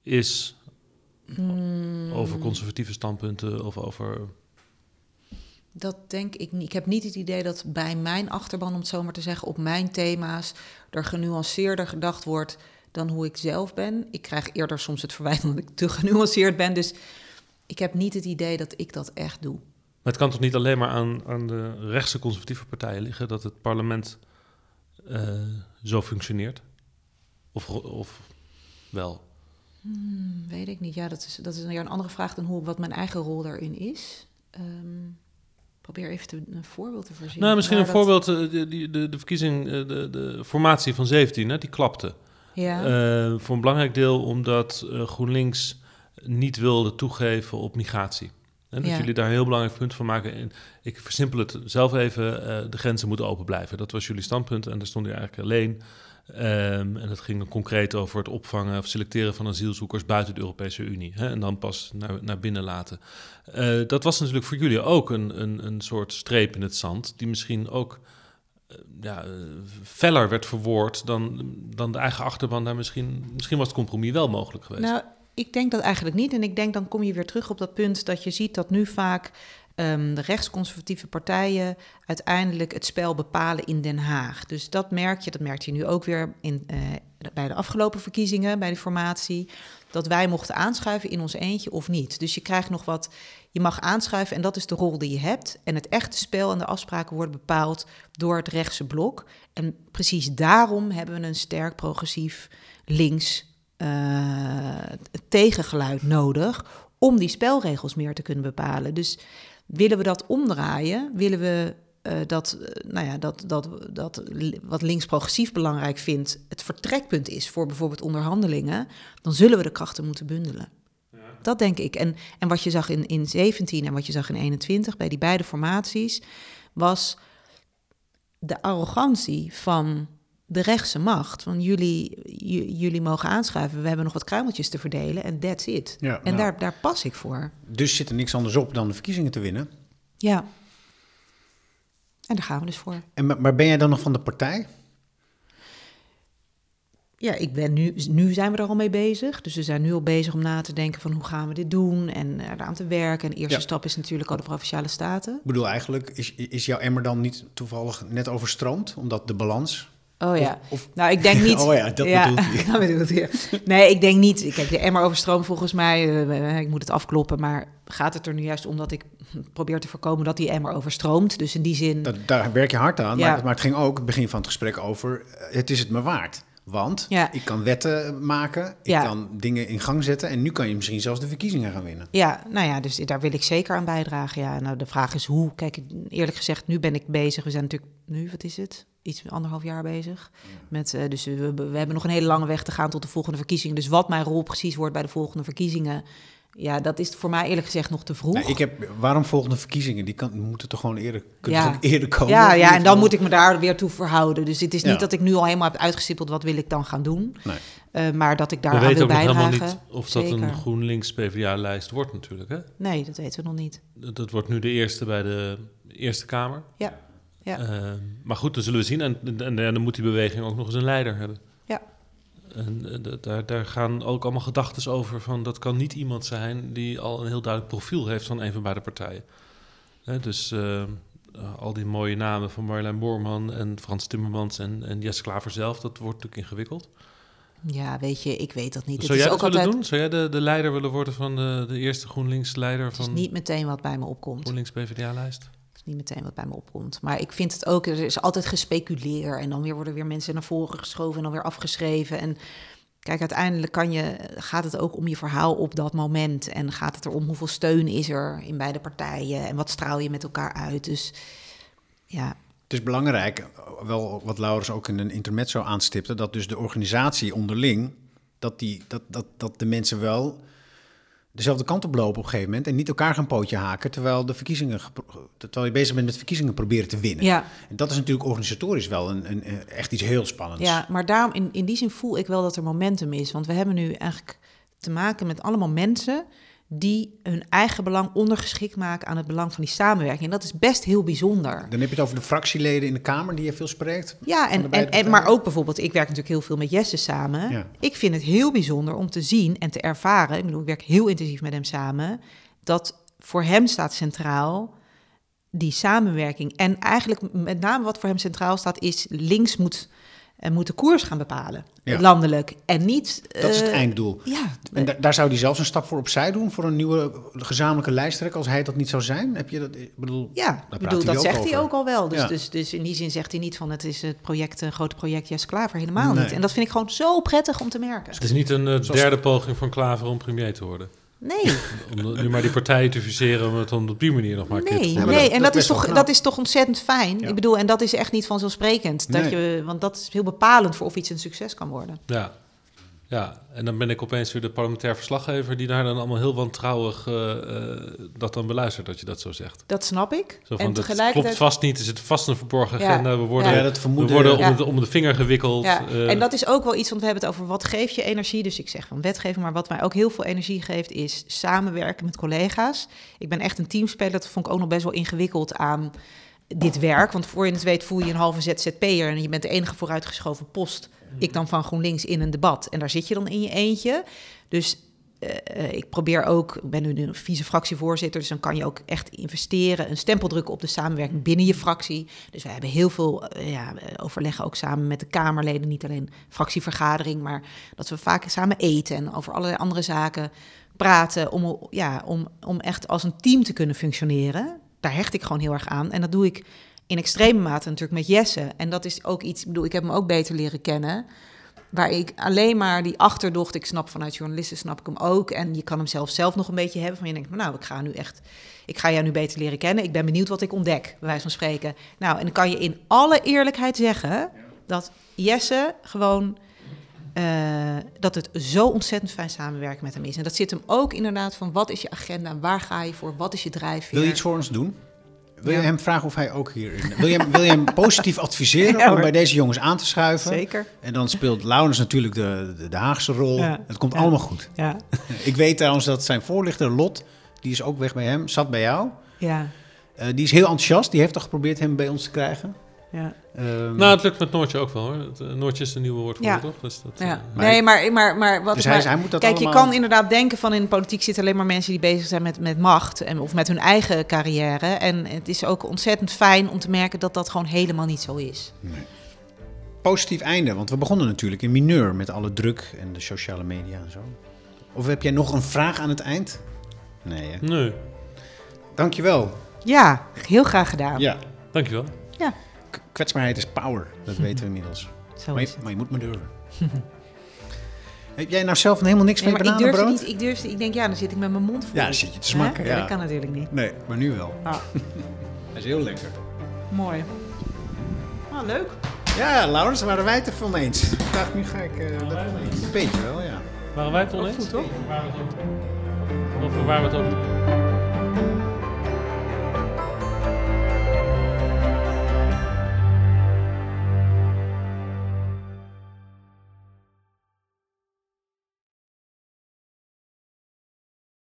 [SPEAKER 3] is
[SPEAKER 1] Hmm.
[SPEAKER 3] over conservatieve standpunten of over.
[SPEAKER 1] Dat denk ik niet. Ik heb niet het idee dat bij mijn achterban, om het zo maar te zeggen, op mijn thema's er genuanceerder gedacht wordt dan hoe ik zelf ben. Ik krijg eerder soms het verwijt dat ik te genuanceerd ben. Dus ik heb niet het idee dat ik dat echt doe.
[SPEAKER 3] Maar het kan toch niet alleen maar aan, aan de rechtse conservatieve partijen liggen dat het parlement eh, zo functioneert? Of, of wel?
[SPEAKER 1] Hmm, weet ik niet. Ja, dat is, dat is een andere vraag dan hoe, wat mijn eigen rol daarin is. Ehm, probeer even te, een voorbeeld te voorzien.
[SPEAKER 3] Nou, misschien een
[SPEAKER 1] dat-
[SPEAKER 3] voorbeeld, eh, de, de, de, verkiezing, eh, de, de formatie van 17, hè, die klapte.
[SPEAKER 1] Ja.
[SPEAKER 3] Voor een belangrijk deel omdat GroenLinks niet wilde toegeven op migratie. En dat
[SPEAKER 1] Ja.
[SPEAKER 3] jullie daar een heel belangrijk punt van maken. En ik versimpel het zelf even, eh, de grenzen moeten open blijven. Dat was jullie standpunt en daar stond je eigenlijk alleen. Ehm, en dat ging dan concreet over het opvangen of selecteren van asielzoekers buiten de Europese Unie. Hè, en dan pas naar, naar binnen laten. Eh, dat was natuurlijk voor jullie ook een, een, een soort streep in het zand, die misschien ook eh, ja, feller werd verwoord dan, dan de eigen achterban daar misschien... Misschien was het compromis wel mogelijk geweest.
[SPEAKER 1] Nou, ik denk dat eigenlijk niet. En ik denk dan kom je weer terug op dat punt dat je ziet dat nu vaak ehm, de rechtsconservatieve partijen uiteindelijk het spel bepalen in Den Haag. Dus dat merk je, dat merkte je nu ook weer in, eh, bij de afgelopen verkiezingen, bij de formatie, dat wij mochten aanschuiven in ons eentje of niet. Dus je krijgt nog wat, je mag aanschuiven en dat is de rol die je hebt. En het echte spel en de afspraken worden bepaald door het rechtse blok. En precies daarom hebben we een sterk progressief links tegengeluid nodig om die spelregels meer te kunnen bepalen. Dus willen we dat omdraaien? Willen we eh, dat, eh, nou ja, dat, dat, dat wat links progressief belangrijk vindt, het vertrekpunt is voor bijvoorbeeld onderhandelingen, dan zullen we de krachten moeten bundelen. Dat denk ik. En, en wat je zag in, in 17 en wat je zag in 21 bij die beide formaties, was de arrogantie van de rechtse macht. Van jullie, jullie mogen aanschuiven, we hebben nog wat kruimeltjes te verdelen en that's it.
[SPEAKER 2] Ja,
[SPEAKER 1] en
[SPEAKER 2] nou.
[SPEAKER 1] daar, daar pas ik voor.
[SPEAKER 2] Dus zit er niks anders op dan de verkiezingen te winnen.
[SPEAKER 1] Ja. En daar gaan we dus voor.
[SPEAKER 2] En, maar- ben jij dan nog van de partij?
[SPEAKER 1] Ja, ik ben nu, nu zijn we er al mee bezig. Dus we zijn nu al bezig om na te denken van hoe gaan we dit doen en eraan te werken. En de eerste
[SPEAKER 2] Ja.
[SPEAKER 1] stap is natuurlijk al de Provinciale Staten.
[SPEAKER 2] Ik bedoel eigenlijk, is, is jouw emmer dan niet toevallig net overstroomd? Omdat de balans
[SPEAKER 1] Oh ja.
[SPEAKER 2] Of, of-
[SPEAKER 1] Nou, ik denk <laughs> niet.
[SPEAKER 2] Oh ja, dat bedoelt hij. <laughs>
[SPEAKER 1] dat bedoelt hij. Nee, ik denk niet. Kijk, de emmer overstroomt volgens mij. eh, ik moet het afkloppen. Maar gaat het er nu juist om dat ik <laughs> probeer te voorkomen dat die emmer overstroomt? Dus in die zin.
[SPEAKER 2] dat, daar werk je hard aan.
[SPEAKER 1] Ja.
[SPEAKER 2] Maar, maar het ging ook het begin van het gesprek over... eh, het is het me waard. Want
[SPEAKER 1] Ja.
[SPEAKER 2] ik kan wetten maken, ik
[SPEAKER 1] Ja.
[SPEAKER 2] kan dingen in gang zetten... en nu kan je misschien zelfs de verkiezingen gaan winnen.
[SPEAKER 1] Ja, nou ja, dus daar wil ik zeker aan bijdragen. Ja, nou, de vraag is hoe. Kijk, eerlijk gezegd, nu ben ik bezig. We zijn natuurlijk nu, wat is het? Iets anderhalf jaar bezig. Met, eh, dus we, we we hebben nog een hele lange weg te gaan tot de volgende verkiezingen. Dus wat mijn rol precies wordt bij de volgende verkiezingen. Ja, dat is voor mij eerlijk gezegd nog te vroeg.
[SPEAKER 2] Nou, ik heb, waarom volgende verkiezingen? Die kan, moeten toch gewoon eerder, kunnen
[SPEAKER 1] Ja.
[SPEAKER 2] eerder komen?
[SPEAKER 1] ja, ja, en dan moet ik me daar weer toe verhouden. Dus het is niet
[SPEAKER 2] Ja.
[SPEAKER 1] dat ik nu al helemaal heb uitgestippeld wat wil ik dan gaan doen.
[SPEAKER 2] Nee.
[SPEAKER 1] Eh, maar dat ik daar
[SPEAKER 3] We
[SPEAKER 1] aan
[SPEAKER 3] weten
[SPEAKER 1] wil
[SPEAKER 3] ook nog helemaal
[SPEAKER 1] bijdragen.
[SPEAKER 3] niet of dat
[SPEAKER 1] Zeker.
[SPEAKER 3] een GroenLinks-PVDA-lijst wordt natuurlijk. Hè?
[SPEAKER 1] Nee, dat weten we nog niet.
[SPEAKER 3] Dat, dat wordt nu de eerste bij de Eerste Kamer.
[SPEAKER 1] Ja, ja.
[SPEAKER 3] Eh, maar goed, dat zullen we zien. En, en, en dan moet die beweging ook nog eens een leider hebben.
[SPEAKER 1] Ja.
[SPEAKER 3] En eh, daar, daar gaan ook allemaal gedachten over van dat kan niet iemand zijn die al een heel duidelijk profiel heeft van een van beide partijen. Hè, dus eh, eh, al die mooie namen van Marjolein Boorman en Frans Timmermans en, en Jesse Klaver zelf, dat wordt natuurlijk ingewikkeld.
[SPEAKER 1] ja, weet je, ik weet dat niet.
[SPEAKER 3] Zou jij
[SPEAKER 1] het
[SPEAKER 3] dat
[SPEAKER 1] is ook
[SPEAKER 3] willen
[SPEAKER 1] altijd,
[SPEAKER 3] doen? Zou jij de, de leider willen worden van de, de eerste GroenLinks-leider
[SPEAKER 1] Het is
[SPEAKER 3] van
[SPEAKER 1] niet meteen wat bij me opkomt.
[SPEAKER 3] GroenLinks-PVDA-lijst?
[SPEAKER 1] Niet meteen wat bij me opkomt. Maar ik vind het ook, er is altijd gespeculeer. En dan weer worden weer mensen naar voren geschoven en dan weer afgeschreven. En kijk, uiteindelijk kan je, gaat het ook om je verhaal op dat moment. En gaat het erom hoeveel steun is er in beide partijen. En wat straal je met elkaar uit. Dus ja,
[SPEAKER 2] Het is belangrijk, wel wat Laurens ook in een intermezzo aanstipte, dat dus de organisatie onderling, dat, die, dat, dat, dat de mensen wel dezelfde kant op lopen op een gegeven moment en niet elkaar gaan pootje haken terwijl, de verkiezingen, terwijl je bezig bent met verkiezingen proberen te winnen.
[SPEAKER 1] ja,
[SPEAKER 2] En dat is natuurlijk organisatorisch wel een, een, een- echt iets heel spannends.
[SPEAKER 1] ja maar daarom, in, in die zin voel ik wel dat er momentum is. Want we hebben nu eigenlijk te maken met allemaal mensen die hun eigen belang ondergeschikt maken aan het belang van die samenwerking. En dat is best heel bijzonder.
[SPEAKER 2] Dan heb je het over de fractieleden in de Kamer die je veel spreekt.
[SPEAKER 1] Ja, en, en, maar ook bijvoorbeeld, ik werk natuurlijk heel veel met Jesse samen.
[SPEAKER 2] Ja.
[SPEAKER 1] Ik vind het heel bijzonder om te zien en te ervaren, ik bedoel, ik werk heel intensief met hem samen, dat voor hem staat centraal die samenwerking. En eigenlijk met name wat voor hem centraal staat, is links moet, eh, moet de koers gaan bepalen,
[SPEAKER 2] Ja.
[SPEAKER 1] landelijk. En niet...
[SPEAKER 2] Dat is het
[SPEAKER 1] eh,
[SPEAKER 2] einddoel.
[SPEAKER 1] Ja,
[SPEAKER 2] En da- daar zou hij zelfs een stap voor opzij doen voor een nieuwe gezamenlijke lijsttrekker als hij dat niet zou zijn. Heb je dat? Ik bedoel,
[SPEAKER 1] Ja, ik bedoel, dat zegt hij ook al wel. Dus,
[SPEAKER 2] Ja.
[SPEAKER 1] dus, dus in die zin zegt hij niet van het is het project, een groot project Jesse Klaver. Helemaal
[SPEAKER 2] Nee.
[SPEAKER 1] niet. En dat vind ik gewoon zo prettig om te merken.
[SPEAKER 3] Het is niet een eh, derde poging van Klaver om premier te worden.
[SPEAKER 1] Nee, <laughs>
[SPEAKER 3] Om nu maar die partijen te fuseren om het dan op die manier nog maar een keer te
[SPEAKER 1] nee, nee.
[SPEAKER 2] dat-
[SPEAKER 1] en
[SPEAKER 2] dat
[SPEAKER 1] dat,
[SPEAKER 2] is
[SPEAKER 1] toch, dat is toch ontzettend fijn.
[SPEAKER 2] Ja.
[SPEAKER 1] Ik bedoel, en dat is echt niet vanzelfsprekend. Dat
[SPEAKER 2] Nee.
[SPEAKER 1] je, want dat is heel bepalend voor of iets een succes kan worden.
[SPEAKER 3] Ja. Ja, en dan ben ik opeens weer de parlementair verslaggever... die daar dan allemaal heel wantrouwig eh, eh, dat dan beluistert, dat je dat zo zegt.
[SPEAKER 1] Dat snap ik.
[SPEAKER 3] Zo van,
[SPEAKER 1] en
[SPEAKER 3] dat
[SPEAKER 1] tegelijkertijd...
[SPEAKER 3] klopt vast niet, er zit vast een verborgen
[SPEAKER 1] Ja.
[SPEAKER 3] agenda. We worden,
[SPEAKER 2] ja, dat
[SPEAKER 3] we
[SPEAKER 2] vermoeden.
[SPEAKER 3] worden om, de, om de vinger gewikkeld.
[SPEAKER 1] Ja,
[SPEAKER 3] eh,
[SPEAKER 1] en dat is ook wel iets, want we hebben het over wat geeft je energie. Dus ik zeg van wetgeving, maar wat mij ook heel veel energie geeft is samenwerken met collega's. Ik ben echt een teamspeler, dat vond ik ook nog best wel ingewikkeld aan dit werk. Want voor je het weet voel je een halve ZZP'er en je bent de enige vooruitgeschoven post. Ik dan van GroenLinks in een debat. En daar zit je dan in je eentje. Dus eh, eh, ik probeer ook, ik ben nu een vice-fractievoorzitter, dus dan kan je ook echt investeren, een stempel drukken op de samenwerking binnen je fractie. Dus we hebben heel veel eh, ja, overleggen ook samen met de Kamerleden, niet alleen fractievergadering, maar dat we vaak samen eten en over allerlei andere zaken praten om, ja, om, om echt als een team te kunnen functioneren. Daar hecht ik gewoon heel erg aan. En dat doe ik in extreme mate natuurlijk met Jesse. En dat is ook iets, ik bedoel, ik heb hem ook beter leren kennen. Waar ik alleen maar die achterdocht, ik snap vanuit journalisten, snap ik hem ook. En je kan hem zelf zelf nog een beetje hebben. Van je denkt, nou, ik ga nu echt, ik ga jou nu beter leren kennen. Ik ben benieuwd wat ik ontdek, bij wijze van spreken. Nou, en dan kan je in alle eerlijkheid zeggen dat Jesse gewoon, eh, dat het zo ontzettend fijn samenwerken met hem is. En dat zit hem ook inderdaad van, wat is je agenda, waar ga je voor, wat is je drijfveer?
[SPEAKER 2] Wil je iets voor ons doen? Wil je hem vragen of hij ook hierin... Wil je hem, wil je hem positief adviseren <laughs>
[SPEAKER 1] Ja,
[SPEAKER 2] om bij deze jongens aan te schuiven?
[SPEAKER 1] Zeker,
[SPEAKER 2] En dan speelt Laurens natuurlijk de, de, de Haagse rol.
[SPEAKER 1] Ja.
[SPEAKER 2] Het komt
[SPEAKER 1] Ja.
[SPEAKER 2] allemaal goed.
[SPEAKER 1] ja. <laughs>
[SPEAKER 2] Ik weet trouwens dat zijn voorlichter Lot, die is ook weg bij hem, zat bij jou.
[SPEAKER 1] Ja,
[SPEAKER 2] Eh, die is heel enthousiast. Die heeft toch geprobeerd hem bij ons te krijgen.
[SPEAKER 1] Ja.
[SPEAKER 2] Ehm,
[SPEAKER 3] Nou, het lukt met Noortje ook wel hoor. Het, eh, Noortje is de nieuwe woordvoerder,
[SPEAKER 1] Ja.
[SPEAKER 3] toch? Dus dat,
[SPEAKER 1] Ja.
[SPEAKER 3] eh,
[SPEAKER 1] nee, maar, maar, maar wat
[SPEAKER 2] dus
[SPEAKER 1] ik
[SPEAKER 2] hij,
[SPEAKER 1] maar-
[SPEAKER 2] hij moet dat
[SPEAKER 1] Kijk,
[SPEAKER 2] allemaal...
[SPEAKER 1] je kan inderdaad denken van in de politiek zitten alleen maar mensen die bezig zijn met, met macht en, of met hun eigen carrière. En het is ook ontzettend fijn om te merken dat dat gewoon helemaal niet zo is.
[SPEAKER 2] Nee. positief einde, want we begonnen natuurlijk in mineur met alle druk en de sociale media en zo. Of heb jij nog een vraag aan het eind? Nee, hè?
[SPEAKER 3] Nee,
[SPEAKER 2] Dankjewel.
[SPEAKER 1] Ja, heel graag gedaan.
[SPEAKER 2] Ja.
[SPEAKER 3] dankjewel.
[SPEAKER 2] K- Kwetsbaarheid is power, dat weten we inmiddels. <laughs>
[SPEAKER 1] Zo
[SPEAKER 2] Maar je, maar je moet maar durven. <laughs> heb jij nou zelf helemaal niks
[SPEAKER 1] Nee,
[SPEAKER 2] van
[SPEAKER 1] maar
[SPEAKER 2] je
[SPEAKER 1] ik durfde
[SPEAKER 2] bananenbrood?
[SPEAKER 1] niet. Ik durfde, ik denk, ja, dan zit ik met mijn mond vol.
[SPEAKER 2] Ja, dan zit je te smakken, ja.
[SPEAKER 1] dat kan natuurlijk niet.
[SPEAKER 2] Nee, maar nu wel.
[SPEAKER 1] Ah, <laughs>
[SPEAKER 2] Hij is heel lekker.
[SPEAKER 1] mooi. Ah, leuk.
[SPEAKER 2] Ja, Laurens, daar waren wij het ervan eens. Ik dacht, nu ga ik uh, dat Een beetje wel, ja.
[SPEAKER 3] Waren wij het oneens?
[SPEAKER 1] Goed, toch?
[SPEAKER 3] Over waar we het over